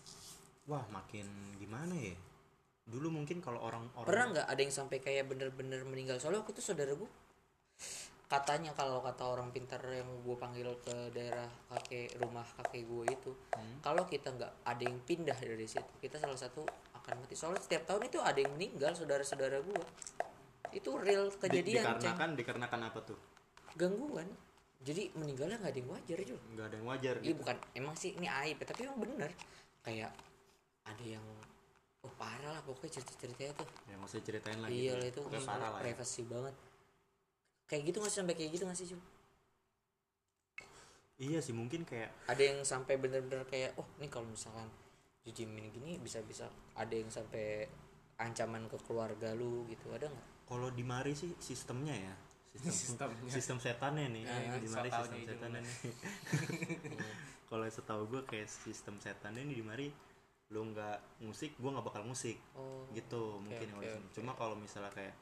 Wah makin gimana ya dulu mungkin kalau orang orang pernah nggak ada yang sampai kayak bener-bener meninggal? Soalnya aku tuh saudara gue katanya kalau kata orang pintar yang gue panggil ke daerah kakek rumah kakek gue itu kalau kita nggak ada yang pindah dari situ kita salah satu akan mati. Soalnya setiap tahun itu ada yang meninggal saudara-saudara gue itu real di- kejadian Ceng. dikarenakan dikarenakan apa tuh? Gangguan. Jadi meninggalnya nggak ada yang wajar juga nggak ada yang wajar Iya gitu. bukan. Emang sih ini aib tapi emang bener. Kayak ada yang oh parah lah pokoknya cerita-ceritanya tuh. Ya nggak usah ceritain lagi iya lah itu Pokoknya parah lah ya. privasi banget. Kayak gitu nggak sih? Sampai kayak gitu nggak sih Jul? iya sih mungkin kayak ada yang sampai bener-bener kayak oh ini kalau misalkan dijamin gini bisa-bisa. Ada yang sampai ancaman ke keluarga lu gitu ada nggak? Kalau di mari sih sistemnya ya. Sistem Sistemnya. sistem setannya nih. Ah, di mari sistem setannya nih. Kalau setahu gue kayak sistem setannya nih di mari lu nggak musik gue nggak bakal musik. Oh gitu mungkin yang oke, di sini. cuma kalau misalnya kayak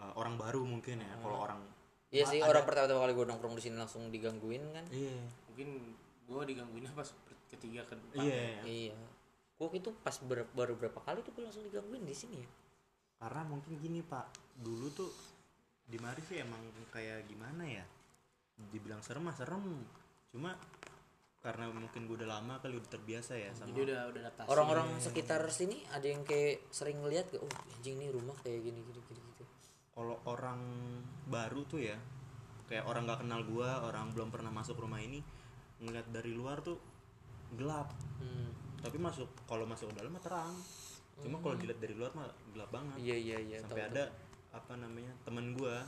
uh, orang baru mungkin ya kalau orang iya sih ada- orang pertama-tama kali gue nongkrong di sini langsung digangguin kan? Iya. Mungkin gue digangguinnya pas ketiga ke depan iya. Iya gue itu pas ber- baru berapa kali tuh gue langsung digangguin di sini ya? Karena mungkin gini pak. Dulu tuh di mari sih emang kayak gimana ya? Dibilang serem mah serem. Cuma karena mungkin gue udah lama kali udah terbiasa ya sama jadi udah udah adaptasi. Orang-orang sekitar sini ada yang kayak sering lihat gak oh anjing nih rumah kayak gini gini gini gitu. Kalau orang baru tuh ya kayak orang nggak kenal gua orang belum pernah masuk rumah ini ngeliat dari luar tuh gelap. Hmm. tapi masuk kalau masuk ke dalam mah terang. Cuma kalau dilihat dari luar mah gelap banget. Iya iya iya sampai tahu, ada apa namanya teman gua.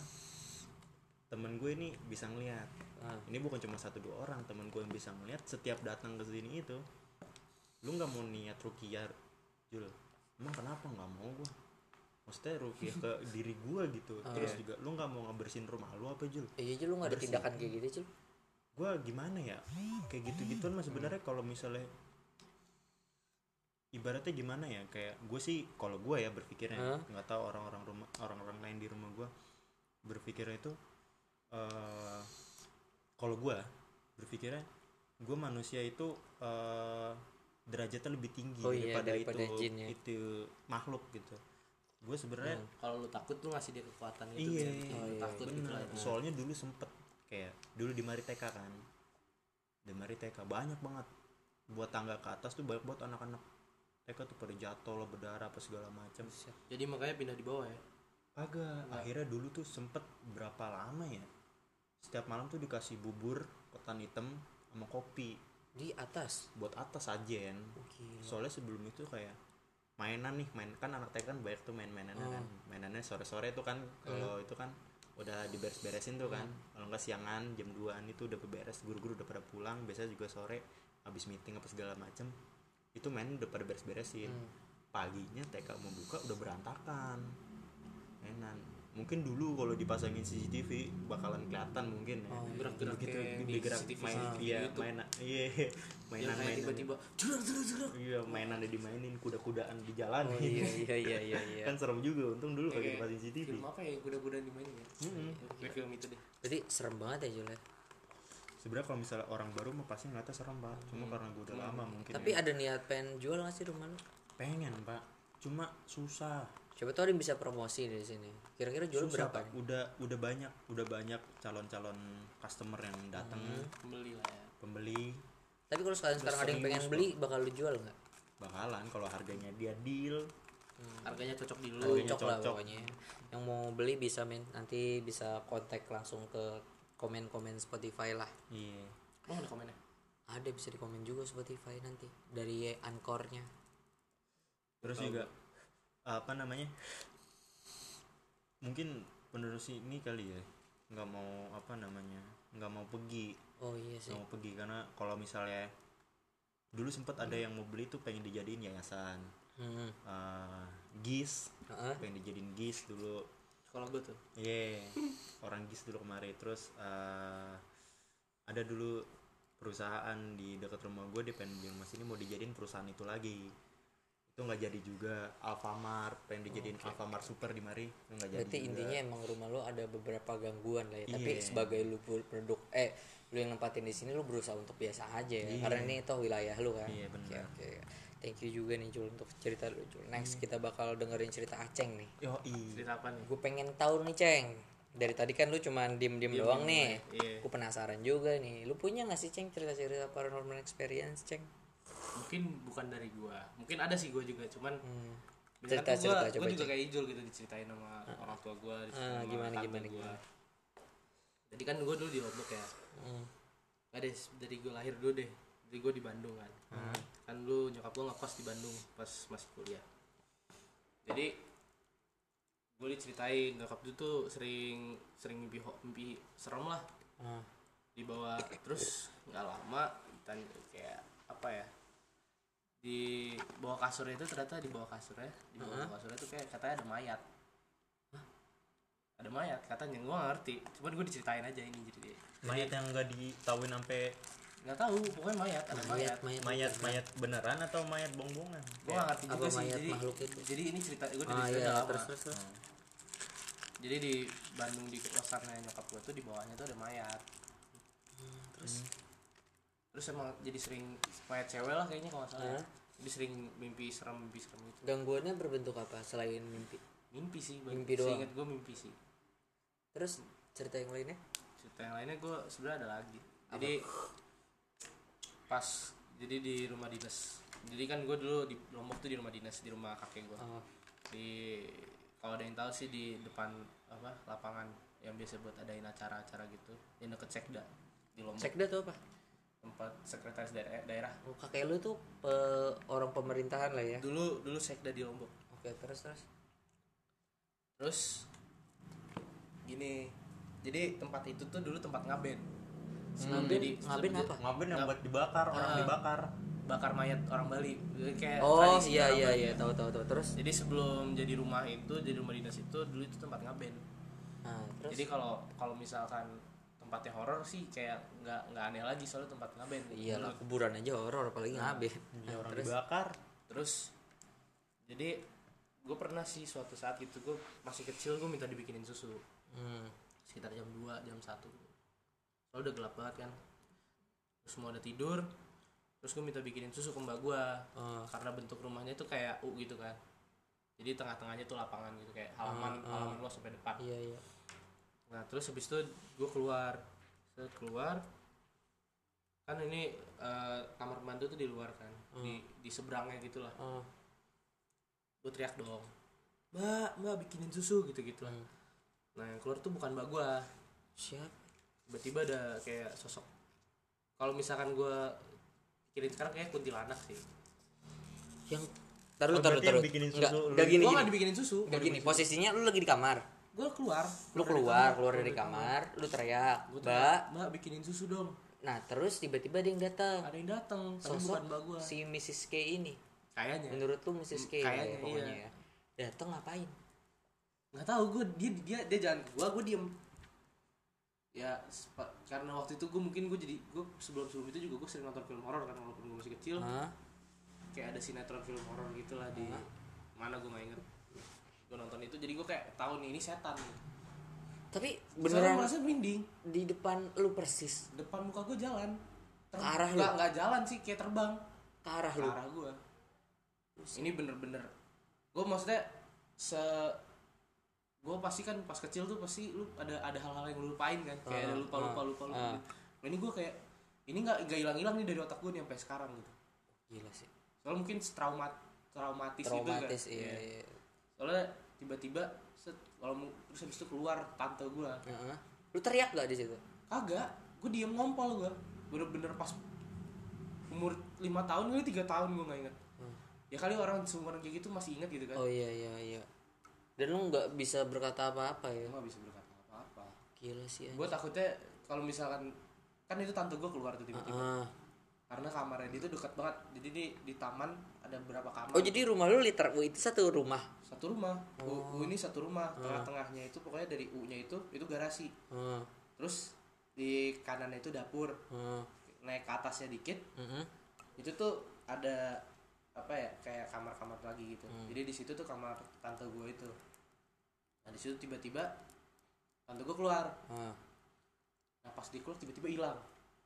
Teman gue ini bisa ngeliat Ah. ini bukan cuma satu dua orang teman gue yang bisa ngeliat setiap datang ke sini itu. Lu nggak mau niat rukiah Jul? Emang kenapa? Nggak mau gua. Maksudnya rukiah ke diri gua gitu. Terus juga lu nggak mau ngebersihin rumah lu apa Jul? Iya aja lu nggak ada tindakan kayak gitu cil gua gimana ya? Kayak gitu gituan mah sebenarnya kalau misalnya ibaratnya gimana ya? Kayak gue sih kalau gue ya berpikirnya nggak tahu orang-orang rumah orang-orang lain di rumah gue berpikirnya itu eh kalau gue berpikirnya gue manusia itu eh derajatnya lebih tinggi Oh iya, daripada, daripada itu jin ya. itu makhluk gitu. Gue sebenarnya kalau lu takut lu ngasih dia kekuatan itu Iya, bisa bikin oh iya, takut bener. gitu lah. Soalnya dulu sempet kayak dulu di Mari TK kan. Di Mari TK banyak banget. Buat tangga ke atas tuh banyak buat anak-anak. TK tuh pada jatuh lah berdarah apa segala macam jadi makanya pindah di bawah ya? Agak. Akhirnya dulu tuh sempet berapa lama ya setiap malam tuh dikasih bubur ketan hitam sama kopi. Di atas? Buat atas sajen soalnya sebelum itu kayak mainan nih main kan anak TK kan banyak tuh main-mainan kan. Mainannya sore-sore tuh kan kalau itu kan udah diberes-beresin tuh kan. Kalau nggak siangan jam 2an itu udah beres guru-guru udah pada pulang biasanya juga sore habis meeting apa segala macem itu main udah pada beres-beresin. Paginya TK mau buka udah berantakan. Mainan mungkin dulu kalau dipasangin CCTV bakalan kelihatan mungkin ya. Gerak-gerak gitu kayak di digerak CCTV main di iya YouTube. mainan iya. Mainan mainan tiba-tiba jerak jerak jerak iya mainannya dimainin kuda-kudaan di jalan oh iya iya iya iya iya. Kan serem juga untung dulu Kayak pakai dipasang CCTV film apa ya kuda-kuda dimainin ya? Kayak film itu deh. Berarti serem banget ya Jul ya sebenarnya kalau misalnya orang baru mah pasti ngeliatnya serem pak. Cuma karena gue udah lama mungkin tapi ya. ada niat pengen jual nggak sih rumah lu? Pengen pak. Cuma susah coba tuh ada yang bisa promosi dari sini. Kira-kira jual susah berapa pak. nih? Udah udah banyak udah banyak calon-calon customer yang datang. Beli lah ya. Pembeli. Tapi kalau sekarang sekarang ada yang pengen beli bakal lu jual nggak? Bakalan kalau harganya dia deal. Harganya cocok di lu. Harganya cocok lah cocok. pokoknya. Yang mau beli bisa men nanti bisa kontak langsung ke komen-komen Spotify lah. Iya. Oh ada komennya? Ada bisa di komen juga Spotify nanti dari ankornya terus juga apa namanya mungkin penerus ini kali ya nggak mau apa namanya nggak mau pergi oh iya sih nggak mau pergi karena kalau misalnya dulu sempat ada yang mau beli tuh pengen dijadiin yayasan hmm. Eh, gis Heeh. pengen dijadiin gis dulu sekolah gue tuh Iya, orang GIS dulu kemarin. Terus eh, ada dulu perusahaan di dekat rumah gue di pengen bilang mas ini mau dijadiin perusahaan itu lagi. Itu nggak jadi juga. Alfamart pengen dijadiin Alfamart Super di mari itu nggak jadi. berarti juga. intinya emang rumah lo ada beberapa gangguan lah ya tapi Iya. sebagai lu produk eh lu yang nempatin di sini lu berusaha untuk biasa aja ya Iya. karena ini toh wilayah lu kan Iya, oke benar. oke thank you juga nih Jul untuk cerita lu Jul next kita bakal dengerin cerita Aceng nih Yo, i. cerita apa nih gue pengen tahu nih Ceng dari tadi kan lu cuman diem diem Diem-diem doang nih iya. gue penasaran juga nih lu punya nggak sih Ceng cerita cerita paranormal experience Ceng mungkin bukan dari gua mungkin ada sih gua juga cuman Hmm. Cerita- gua, cerita, coba, gua juga kayak Ijul gitu diceritain sama orang tua gua diceritain Ah, sama gimana, tante gimana, gua. gimana? jadi kan gua dulu di Lombok ya Hmm. nggak deh dari gua lahir dulu deh dari gua di Bandung kan kan dulu nyokap gua ngekos di Bandung pas masih kuliah jadi gue diceritain nyokap tuh tuh sering sering mimpi mimpi serem lah Ah. dibawa terus nggak lama dan kayak apa ya di bawah kasurnya itu ternyata di bawah kasurnya di bawah kasurnya itu kayak katanya ada mayat. Ada mayat? Katanya gue nggak ngerti. Cuman gue diceritain aja ini jadi Mayat yang nggak ditahuin sampai nggak tahu pokoknya mayat ada mayat mayat. mayat mayat beneran atau mayat bongbongan? gue nggak ngerti juga sih. mayat jadi makhluk itu? jadi ini cerita gue ah cerita iya lama. terus terus. Terus jadi di Bandung di kosannya nyokap gue tuh di bawahnya tuh ada mayat. Terus terus emang jadi sering mayat cewek lah kayaknya kalau nggak salah ya. Hah? jadi sering mimpi serem mimpi serem gitu. Gangguannya berbentuk apa selain mimpi? Mimpi sih Mimpi doang. inget gue mimpi sih. Terus cerita yang lainnya? Cerita yang lainnya gue sebenarnya ada lagi. Jadi pas jadi di rumah dinas. Jadi kan gue dulu di lombok tuh di rumah dinas di rumah kakek gue oh, di kalau ada yang tahu sih di depan apa lapangan yang biasa buat adain acara-acara gitu. Yang deket sekda di lombok. Sekda tuh apa tempat sekretaris daerah, daerah. oh, kakek lu tuh pe- orang pemerintahan lah ya? Dulu dulu sekda di lombok. Oke terus terus? Terus gini jadi tempat itu tuh dulu tempat ngaben. Sebelum ngaben? jadi- ngaben apa? Ngaben yang buat dibakar, orang Ah. dibakar. bakar mayat orang Bali. Jadi kayak oh iya iya Bali. iya tahu tahu tahu. Terus? Jadi sebelum jadi rumah itu jadi rumah dinas itu dulu itu tempat ngaben. Nah terus? Jadi kalau kalau misalkan tempatnya horor sih kayak nggak nggak aneh lagi soalnya tempat ngaben. Iyalah kuburan aja horor apalagi ngaben. Ya, orang terus? dibakar. terus jadi gue pernah sih suatu saat gitu gue masih kecil gue minta dibikinin susu. Hmm. sekitar jam 2 jam 1 soalnya udah gelap banget kan. Terus semua udah tidur terus gue minta bikinin susu ke mbak gue Oh. karena bentuk rumahnya tuh kayak U gitu kan. Jadi tengah-tengahnya tuh lapangan gitu kayak halaman Ah, ah. halaman luas sampai depan. Iya iya nah terus habis itu gue keluar. Set keluar. Kan ini eh, kamar pembantu tuh di luar kan? Di di seberangnya gitulah. Oh. gue teriak dong mbak mbak bikinin susu gitu gitu lah Hmm. nah yang keluar tuh bukan mbak gue siap. Tiba-tiba ada kayak sosok. Kalau misalkan gue pikirin sekarang kayak kuntilanak sih. Yang taruh Oh, taruh taruh. bikinin susu enggak gini gue gini. nggak dibikinin susu enggak gini posisinya lu lagi di kamar gue keluar. Lu keluar keluar dari kamar lu teriak mbak. mbak bikinin susu dong. Nah terus tiba-tiba ada yang datang. Ada yang datang sosok bukan si Mrs. K ini. Kayaknya. Menurut lu Mrs. K Kayaknya, ya, pokoknya iya. ya. Datang ngapain? Nggak tahu gue dia dia dia jalan gue gue diem. Ya karena waktu itu gue mungkin gue jadi gue sebelum sebelum itu juga gue sering nonton film horor kan walaupun gue masih kecil. Hah? kayak ada sinetron film horor gitulah di mana gue nggak inget gue nonton itu jadi gue kayak tahu nih ini setan tapi beneran merasa merinding. di depan lu persis. Depan muka gue jalan. Ke arah lu? nggak nggak jalan sih kayak terbang. Ke arah ke lu arah gue ini bener-bener gue maksudnya se gue pasti kan pas kecil tuh pasti lu ada ada hal-hal yang lu lupain kan. Kayak ada Ah, lupa lupa lupa lupa gitu. Nah, ini gue kayak ini nggak nggak hilang hilang nih dari otak gue nih sampai sekarang gitu. Gila sih. Soalnya mungkin traumat traumatis, gitu traumatis kan iya, Iya. Soalnya tiba-tiba set kalau mau- terus habis itu keluar tante gue Heeh. lu teriak gak di situ? Kagak. Gue diem ngompol gue bener-bener pas umur lima tahun kali tiga tahun gue nggak inget Hmm. ya kali orang seumuran kayak gitu masih inget gitu kan. Oh iya iya iya. Dan lu nggak bisa berkata apa-apa ya? Gue nggak bisa berkata apa-apa. Gila sih gue takutnya kalau misalkan kan itu tante gue keluar tuh tiba-tiba. Karena kamarnya dia tuh dekat banget. Jadi di di taman ada berapa kamar. Oh jadi rumah lu liter oh, itu satu rumah satu rumah Oh. U, U ini satu rumah Ah. tengah-tengahnya itu pokoknya dari U nya itu itu garasi Ah, terus di kanannya itu dapur ah. naik ke atasnya dikit Mhm. itu tuh ada apa ya kayak kamar-kamar lagi gitu Hmm. jadi di situ tuh kamar tante gue itu nah di situ tiba-tiba tante gue keluar Ah. nah pas dia keluar tiba-tiba hilang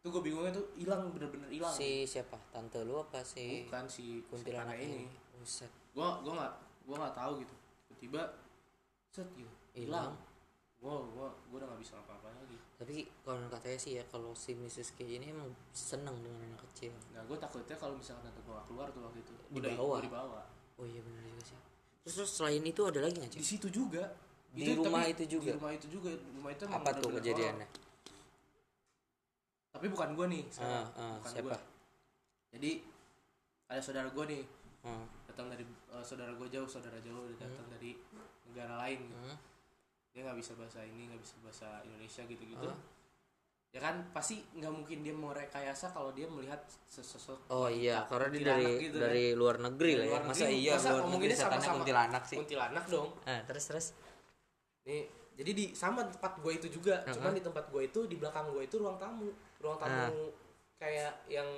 tuh gue bingungnya tuh hilang bener-bener hilang si siapa tante lu apa si bukan si kuntilanak ini ini Buset. gue gue nggak gue nggak tahu gitu tiba-tiba set gitu Hilang. gue gue gue udah nggak bisa apa-apa lagi tapi kalau katanya sih ya kalau si Mrs. K ini emang seneng dengan anak kecil nah gue takutnya kalau misalkan tante gue keluar tuh waktu itu Dibawa. udah dibawa oh iya benar juga sih terus, terus selain itu ada lagi nggak di cik situ juga Di rumah tapi itu juga? di rumah itu juga rumah itu apa tuh kejadiannya tapi bukan gue nih. Ah, ah, bukan siapa gua. jadi ada saudara gue nih Hmm. datang dari eh, saudara gue jauh saudara jauh dia datang dari negara lain gitu. Hmm. dia nggak bisa bahasa ini nggak bisa bahasa Indonesia gitu-gitu Ah. ya kan pasti nggak mungkin dia mau rekayasa kalau dia melihat sesosok Oh iya, karena dia dari gitu dari luar negeri Dari lah ya. luar Masa negeri. iya Masa luar negeri setannya sama-sama kuntilanak sih. kuntilanak dong Nah, terus terus. nih jadi di sama tempat gue itu juga Uh-huh. cuman di tempat gue itu di belakang gue itu ruang tamu ruang tamu Ah. kayak yang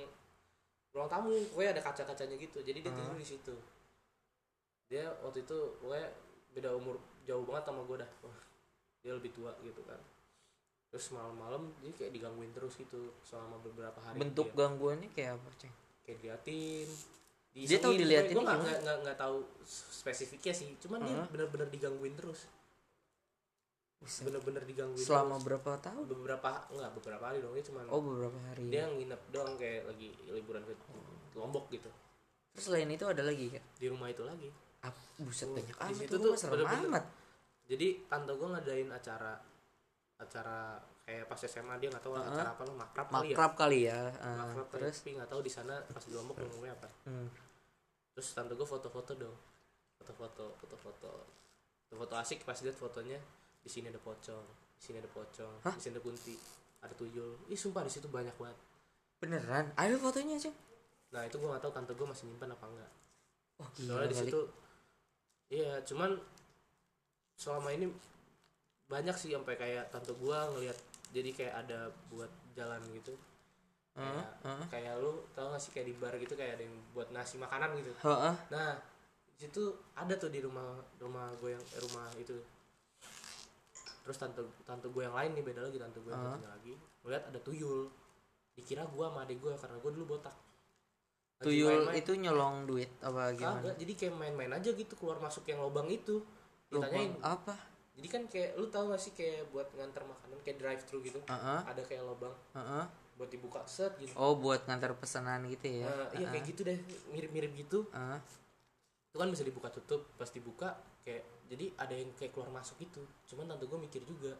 ruang tamu pokoknya ada kaca-kacanya gitu jadi dia Uh-huh. tidur di situ dia waktu itu pokoknya beda umur jauh banget sama gue dah Wah, dia lebih tua gitu kan terus malam-malam dia kayak digangguin terus gitu selama beberapa hari Bentuk dia, gangguannya kayak apa, Ceng? kayak diliatin Dia tahu diliatin gue nggak nggak- nggak nggak tahu spesifiknya sih cuman dia Uh-huh. bener-bener digangguin terus bener-bener digangguin Selama terus. berapa tahun? beberapa enggak beberapa hari dong dia cuma Oh, beberapa hari. dia nginep doang kayak lagi liburan ke Lombok gitu Terus selain itu ada lagi kan? di rumah itu lagi Ah, buset banyak di amat situ tuh serem amat. jadi tante gue ngadain acara acara kayak pas SMA dia nggak tahu Uh-huh. acara apa lo makrab kali ya Makrab kali ya. Ah, makrab terus tapi nggak tahu di sana pas di Lombok ngomongnya apa hmm. terus tante gue foto-foto dong foto-foto foto-foto foto asik pas lihat fotonya di sini ada pocong di sini ada pocong Hah? di sini ada kunti ada tuyul ih sumpah di situ banyak banget beneran ada fotonya, Ceng? nah itu gue nggak tahu tante gue masih nyimpan apa enggak Oh, soalnya di situ iya cuman selama ini banyak sih sampai kayak tante gua ngelihat jadi kayak ada buat jalan gitu. Kayak, heeh. kayak lu tau gak sih kayak di bar gitu kayak ada yang buat nasi makanan gitu. Heeh. nah di situ ada tuh di rumah rumah gue yang eh, rumah itu. Terus tante tante gue yang lain nih beda lagi tante gue yang lagi. Ngeliat ada tuyul. Dikira gua sama adik gue karena gue dulu botak Tuyul main-main. itu nyolong duit apa gimana? Kagak, jadi kayak main-main aja gitu keluar masuk yang lubang itu. Ditanyain. Lubang apa? Jadi kan kayak lu tau gak sih kayak buat nganter makanan kayak drive thru gitu. Heeh. Ada kayak lubang Heeh. buat dibuka set gitu. Oh, buat ngantar pesanan gitu ya. Nah, iya kayak gitu deh, mirip-mirip gitu. Heeh. Itu kan bisa dibuka tutup, pas dibuka kayak jadi ada yang kayak keluar masuk gitu. Cuman tante gue mikir juga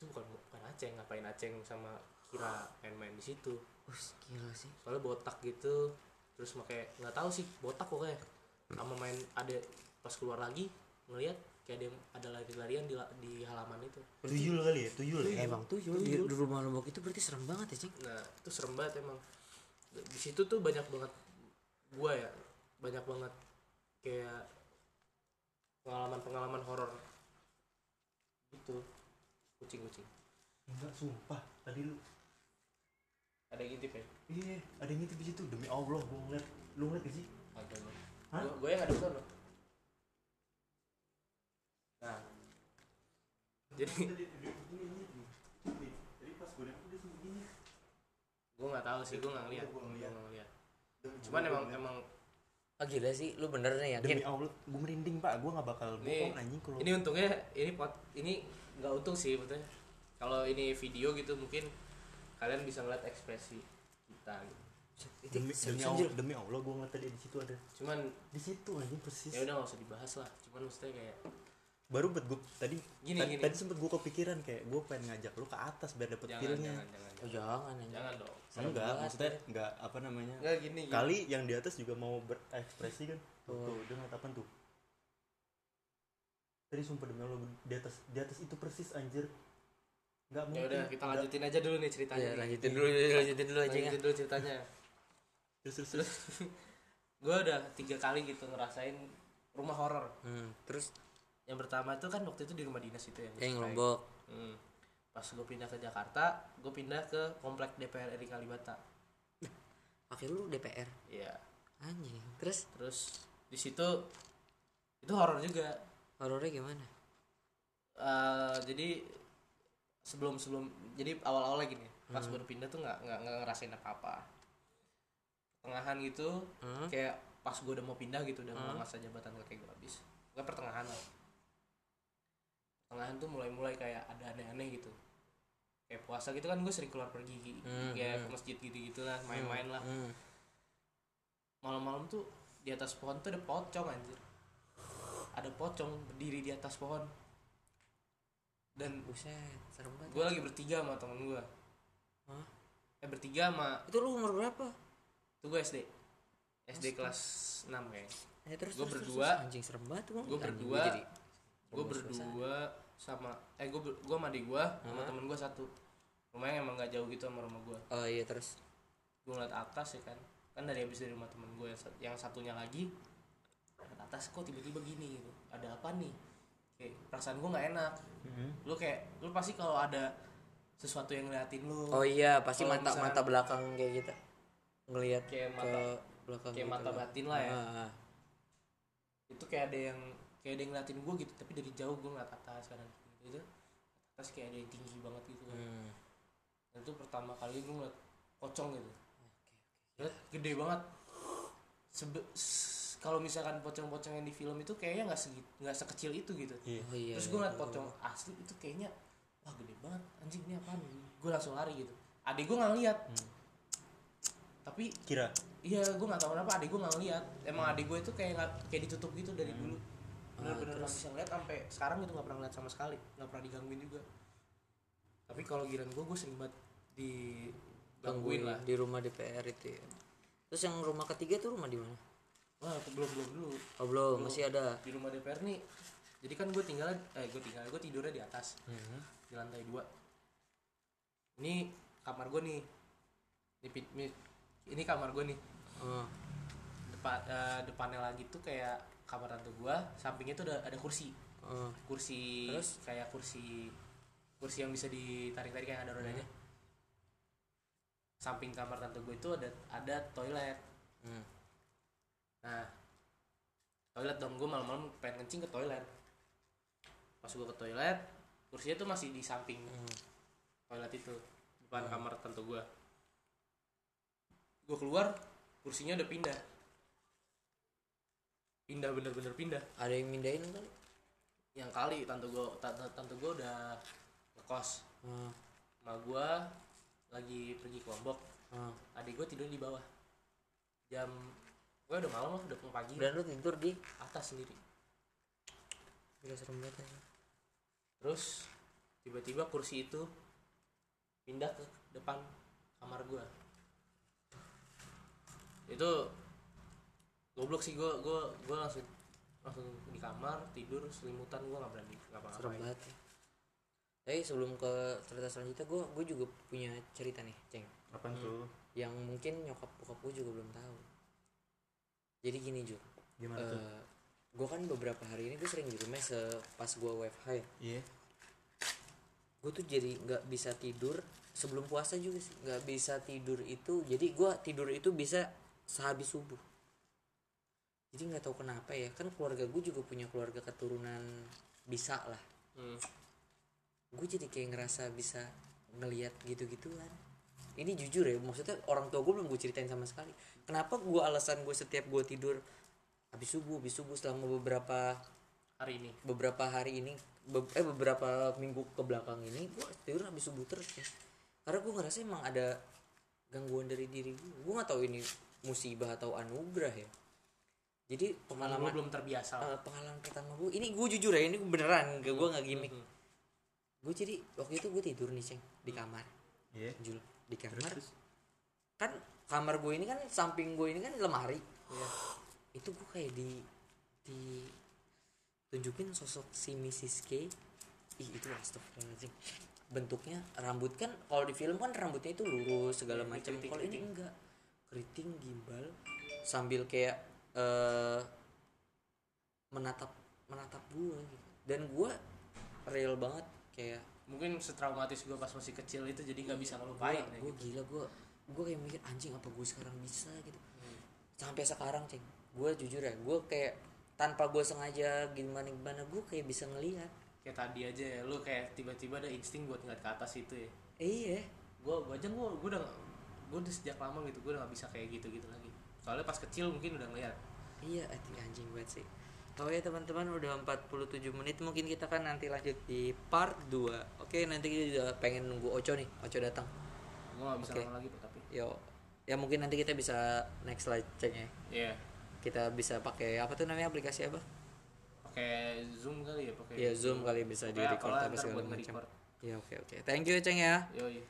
itu bukan bukan aceng, ngapain aceng sama kira main-main di situ. Wih, gila sih. Soalnya botak gitu, terus pakai nggak tahu sih botak pokoknya. Sama main ada pas keluar lagi ngelihat kayak ada yang ada lari-larian di di halaman itu. tuyul kali ya tuyul ya Emang tuyul di, di rumah lombok itu berarti serem banget ya, Cing? Nah, itu serem banget emang. Di situ tuh banyak banget gua ya, banyak banget kayak pengalaman-pengalaman horor gitu. Kucing-kucing. enggak sumpah tadi lu Ada yang ngintip ya? iya ada yang ngintip di situ demi allah gua ngeliat lu ngeliat gak sih. Hah? Gua, gua yang ada di sana. Nah. Jadi pas gue nengok dia begini nggak tahu sih, gua nggak ngeliat. Gua Gua ngeliat. nggak ngeliat. Cuman emang emang Ah gila sih, lu bener nih yakin? demi allah gue merinding pak gue gak bakal Nih, bohong anjing kalau ini untungnya ini pot ini nggak untung sih betulnya kalau ini video gitu mungkin kalian bisa ngeliat ekspresi kita gitu. demi, demi allah demi allah gue ngeliat tadi di situ ada. Cuman di situ anjing persis. Ya udah nggak usah dibahas lah. Cuman maksudnya kayak baru buat gue tadi Gini, tadi, gini. tadi sempet gue kepikiran kayak gue pengen ngajak lu ke atas biar dapet jangan feelnya. jangan jangan Oh, jangan, jangan anjing. jangan dong. Enggak banget, maksudnya enggak apa namanya? Nggak gini, gini. kali yang di atas juga mau berekspresi kan? Tuh, tuh dia ngeliat apa tuh? Tadi sumpah demi Allah di atas di atas itu persis anjir nggak ya mungkin. udah kita lanjutin aja dulu nih ceritanya ya lanjutin dulu lanjutin dulu aja ya. lanjutin dulu ceritanya. Terus terus terus. Gue udah tiga kali gitu ngerasain rumah horor. Hmm, terus? Yang pertama itu kan waktu itu di rumah dinas itu ya yang lombok Hmm. Pas gue pindah ke Jakarta, gue pindah ke komplek DPR RI Kalibata. pakai lu DPR Iya. anjing. Terus? Terus di situ itu horor juga. horornya gimana? Eh, jadi sebelum sebelum jadi awal awalnya gini, pas baru pindah tuh nggak nggak ngerasain apa apa. Pertengahan gitu, Hmm? kayak pas gue udah mau pindah gitu, udah mau masa jabatan kakek gue habis. Gue pertengahan lah. Pertengahan tuh mulai-mulai kayak ada aneh-aneh gitu. Kayak puasa gitu kan gue sering keluar pergi, Hmm, kayak ke masjid gitu-gitu lah, main-main lah. hmm. malam-malam tuh di atas pohon tuh ada pocong anjir ada pocong berdiri di atas pohon dan buset serem banget. Gue lagi bertiga sama temen gue Hah? eh bertiga sama itu lu umur berapa? Tuh gue SD SD kelas 6 kayaknya eh, terus terus, berdua. terus. anjing serem banget Gua. Anjing, berdua. jadi gue berdua sama eh gue gue sama adik gue sama temen gue satu. Rumahnya emang gak jauh gitu sama rumah gue oh iya terus? Gue ngeliat atas ya kan? Kan dari habis dari rumah temen gue yang, sat- yang satunya lagi ngeliat atas kok tiba-tiba gini gitu. Ada apa nih perasaan gue nggak enak. Lu kayak lu pasti kalau ada sesuatu yang ngeliatin lu oh iya pasti mata misalkan- mata belakang kayak gitu. Ngelihat Kayak ke mata- belakang kayak gitu mata batin lah ya. Ah, ah. itu kayak ada yang kayak ada yang ngeliatin gue gitu tapi dari jauh gue ngeliat atas kan gitu. Itu atas kayak ada yang tinggi banget gitu kan. Hmm. dan itu pertama kali gue ngeliat pocong gitu. Lihat, gede banget. Sebe- kalau misalkan pocong-pocong yang di film itu kayaknya nggak segit nggak sekecil itu gitu. Oh iya terus gue ngeliat pocong asli itu kayaknya wah gede banget anjing ini apaan gue langsung lari gitu. Adik gue nggak lihat tapi kira? iya gue nggak tahu kenapa adik gue nggak ngeliat. Emang adik gue itu kayak nggak kayak ditutup gitu dari dulu. Bener-bener nggak bisa ngeliat sampai sekarang gitu nggak pernah ngeliat sama sekali. Nggak pernah digangguin juga. Tapi kalau giran gue gue sering banget digangguin lah. di rumah DPR itu ya. terus yang rumah ketiga tuh rumah di mana wah aku belum belum dulu. Oh belum masih ada. Di rumah DPR nih jadi kan gue tinggal eh gue tinggal gue tidurnya di atas di lantai dua. Ini kamar gue nih. Ini, mi- ini kamar gue nih. Oh. depan eh, depannya lagi tuh kayak kamar tante gue sampingnya tuh ada ada kursi. Oh. kursi Terus? kayak kursi kursi yang bisa ditarik-tarik kayak ada rodanya. Samping kamar tante gue itu ada ada toilet. Hmm. Nah toilet dong. Gue malam-malam pengen kencing ke toilet. Pas gue ke toilet kursinya tuh masih di samping toilet itu depan kamar tante gue gue keluar kursinya udah pindah. Pindah bener-bener pindah. Ada yang mindahin kan yang kali tante gue tante, tante gue udah ngekos. Oh. sama gue lagi pergi ke lombok Oh. adik gue tidur di bawah. Jam gue udah malam lah udah mau pagi dan lu tidur di atas sendiri Gila serem banget aja. terus tiba-tiba kursi itu pindah ke depan kamar gue itu goblok sih gue gue gue langsung langsung di kamar tidur selimutan gue nggak berani serem ngapa-ngapain banget ya. Tapi sebelum ke cerita selanjutnya gue gue juga punya cerita nih, Ceng. apaan tuh Yang mungkin nyokap bokap gue juga belum tahu. Jadi gini Jur, gimana tuh gue kan beberapa hari ini gue sering di rumah sepas gue WFH ya. iya Gue tuh jadi nggak bisa tidur sebelum puasa juga sih, nggak bisa tidur itu. Jadi gue tidur itu bisa sehabis subuh. Jadi nggak tahu kenapa ya, kan keluarga gue juga punya keluarga keturunan bisa lah. hmm. gue jadi kayak ngerasa bisa ngelihat gitu-gituan ini jujur ya maksudnya orang tua gue belum gue ceritain sama sekali. Kenapa gue alasan gue setiap gue tidur habis subuh habis subuh selama beberapa hari ini. beberapa hari ini be- eh beberapa minggu ke belakang ini gue tidur habis subuh terus ya. Karena gue ngerasa emang ada gangguan dari diri gue gue nggak tahu ini musibah atau anugerah ya. Jadi pengalaman belum terbiasa. Eh, pengalaman pertama gue ini gue jujur ya ini beneran gue nggak gimmick. Gue jadi waktu itu gue tidur nih ceng di kamar. Iya. Jul di kamar. terus? Kan kamar gue ini kan samping gue ini kan lemari. Itu gue kayak di di tunjukin sosok si Mrs. K. Ih itu astagfirullahaladzim. Bentuknya rambut kan kalau di film kan rambutnya itu lurus segala macam. Kalau ini enggak. Keriting gimbal sambil kayak eh menatap menatap gue gitu. dan gue real banget kayak mungkin setraumatis gue pas masih kecil itu jadi nggak bisa ngelupain ya gue gitu. gila gue gue kayak mikir anjing apa gue sekarang bisa? gitu. Sampai sekarang ceng. Gue jujur ya gue kayak tanpa gue sengaja gimana gimana gue kayak bisa ngelihat. Kayak tadi aja ya lu kayak tiba-tiba ada insting buat ngeliat ke atas itu ya. Iya. Gue gue aja gue gue udah gue udah sejak lama gitu gue udah gak bisa kayak gitu gitu lagi. Soalnya pas kecil mungkin udah ngeliat. Iya anjing anjing banget sih Oh ya teman-teman udah 47 menit mungkin kita kan nanti lanjut di part 2 Oke nanti kita juga pengen nunggu Oco nih Oco datang. Gue gak bisa Oke. lama lagi tapi Yo ya mungkin nanti kita bisa next slide ceng ya. Iya. Kita bisa pakai apa tuh namanya aplikasi apa? Pakai zoom kali ya pakai ya zoom kali bisa di record apa segala macam. nge-record. ya oke oke. Thank you ceng ya. Yoi.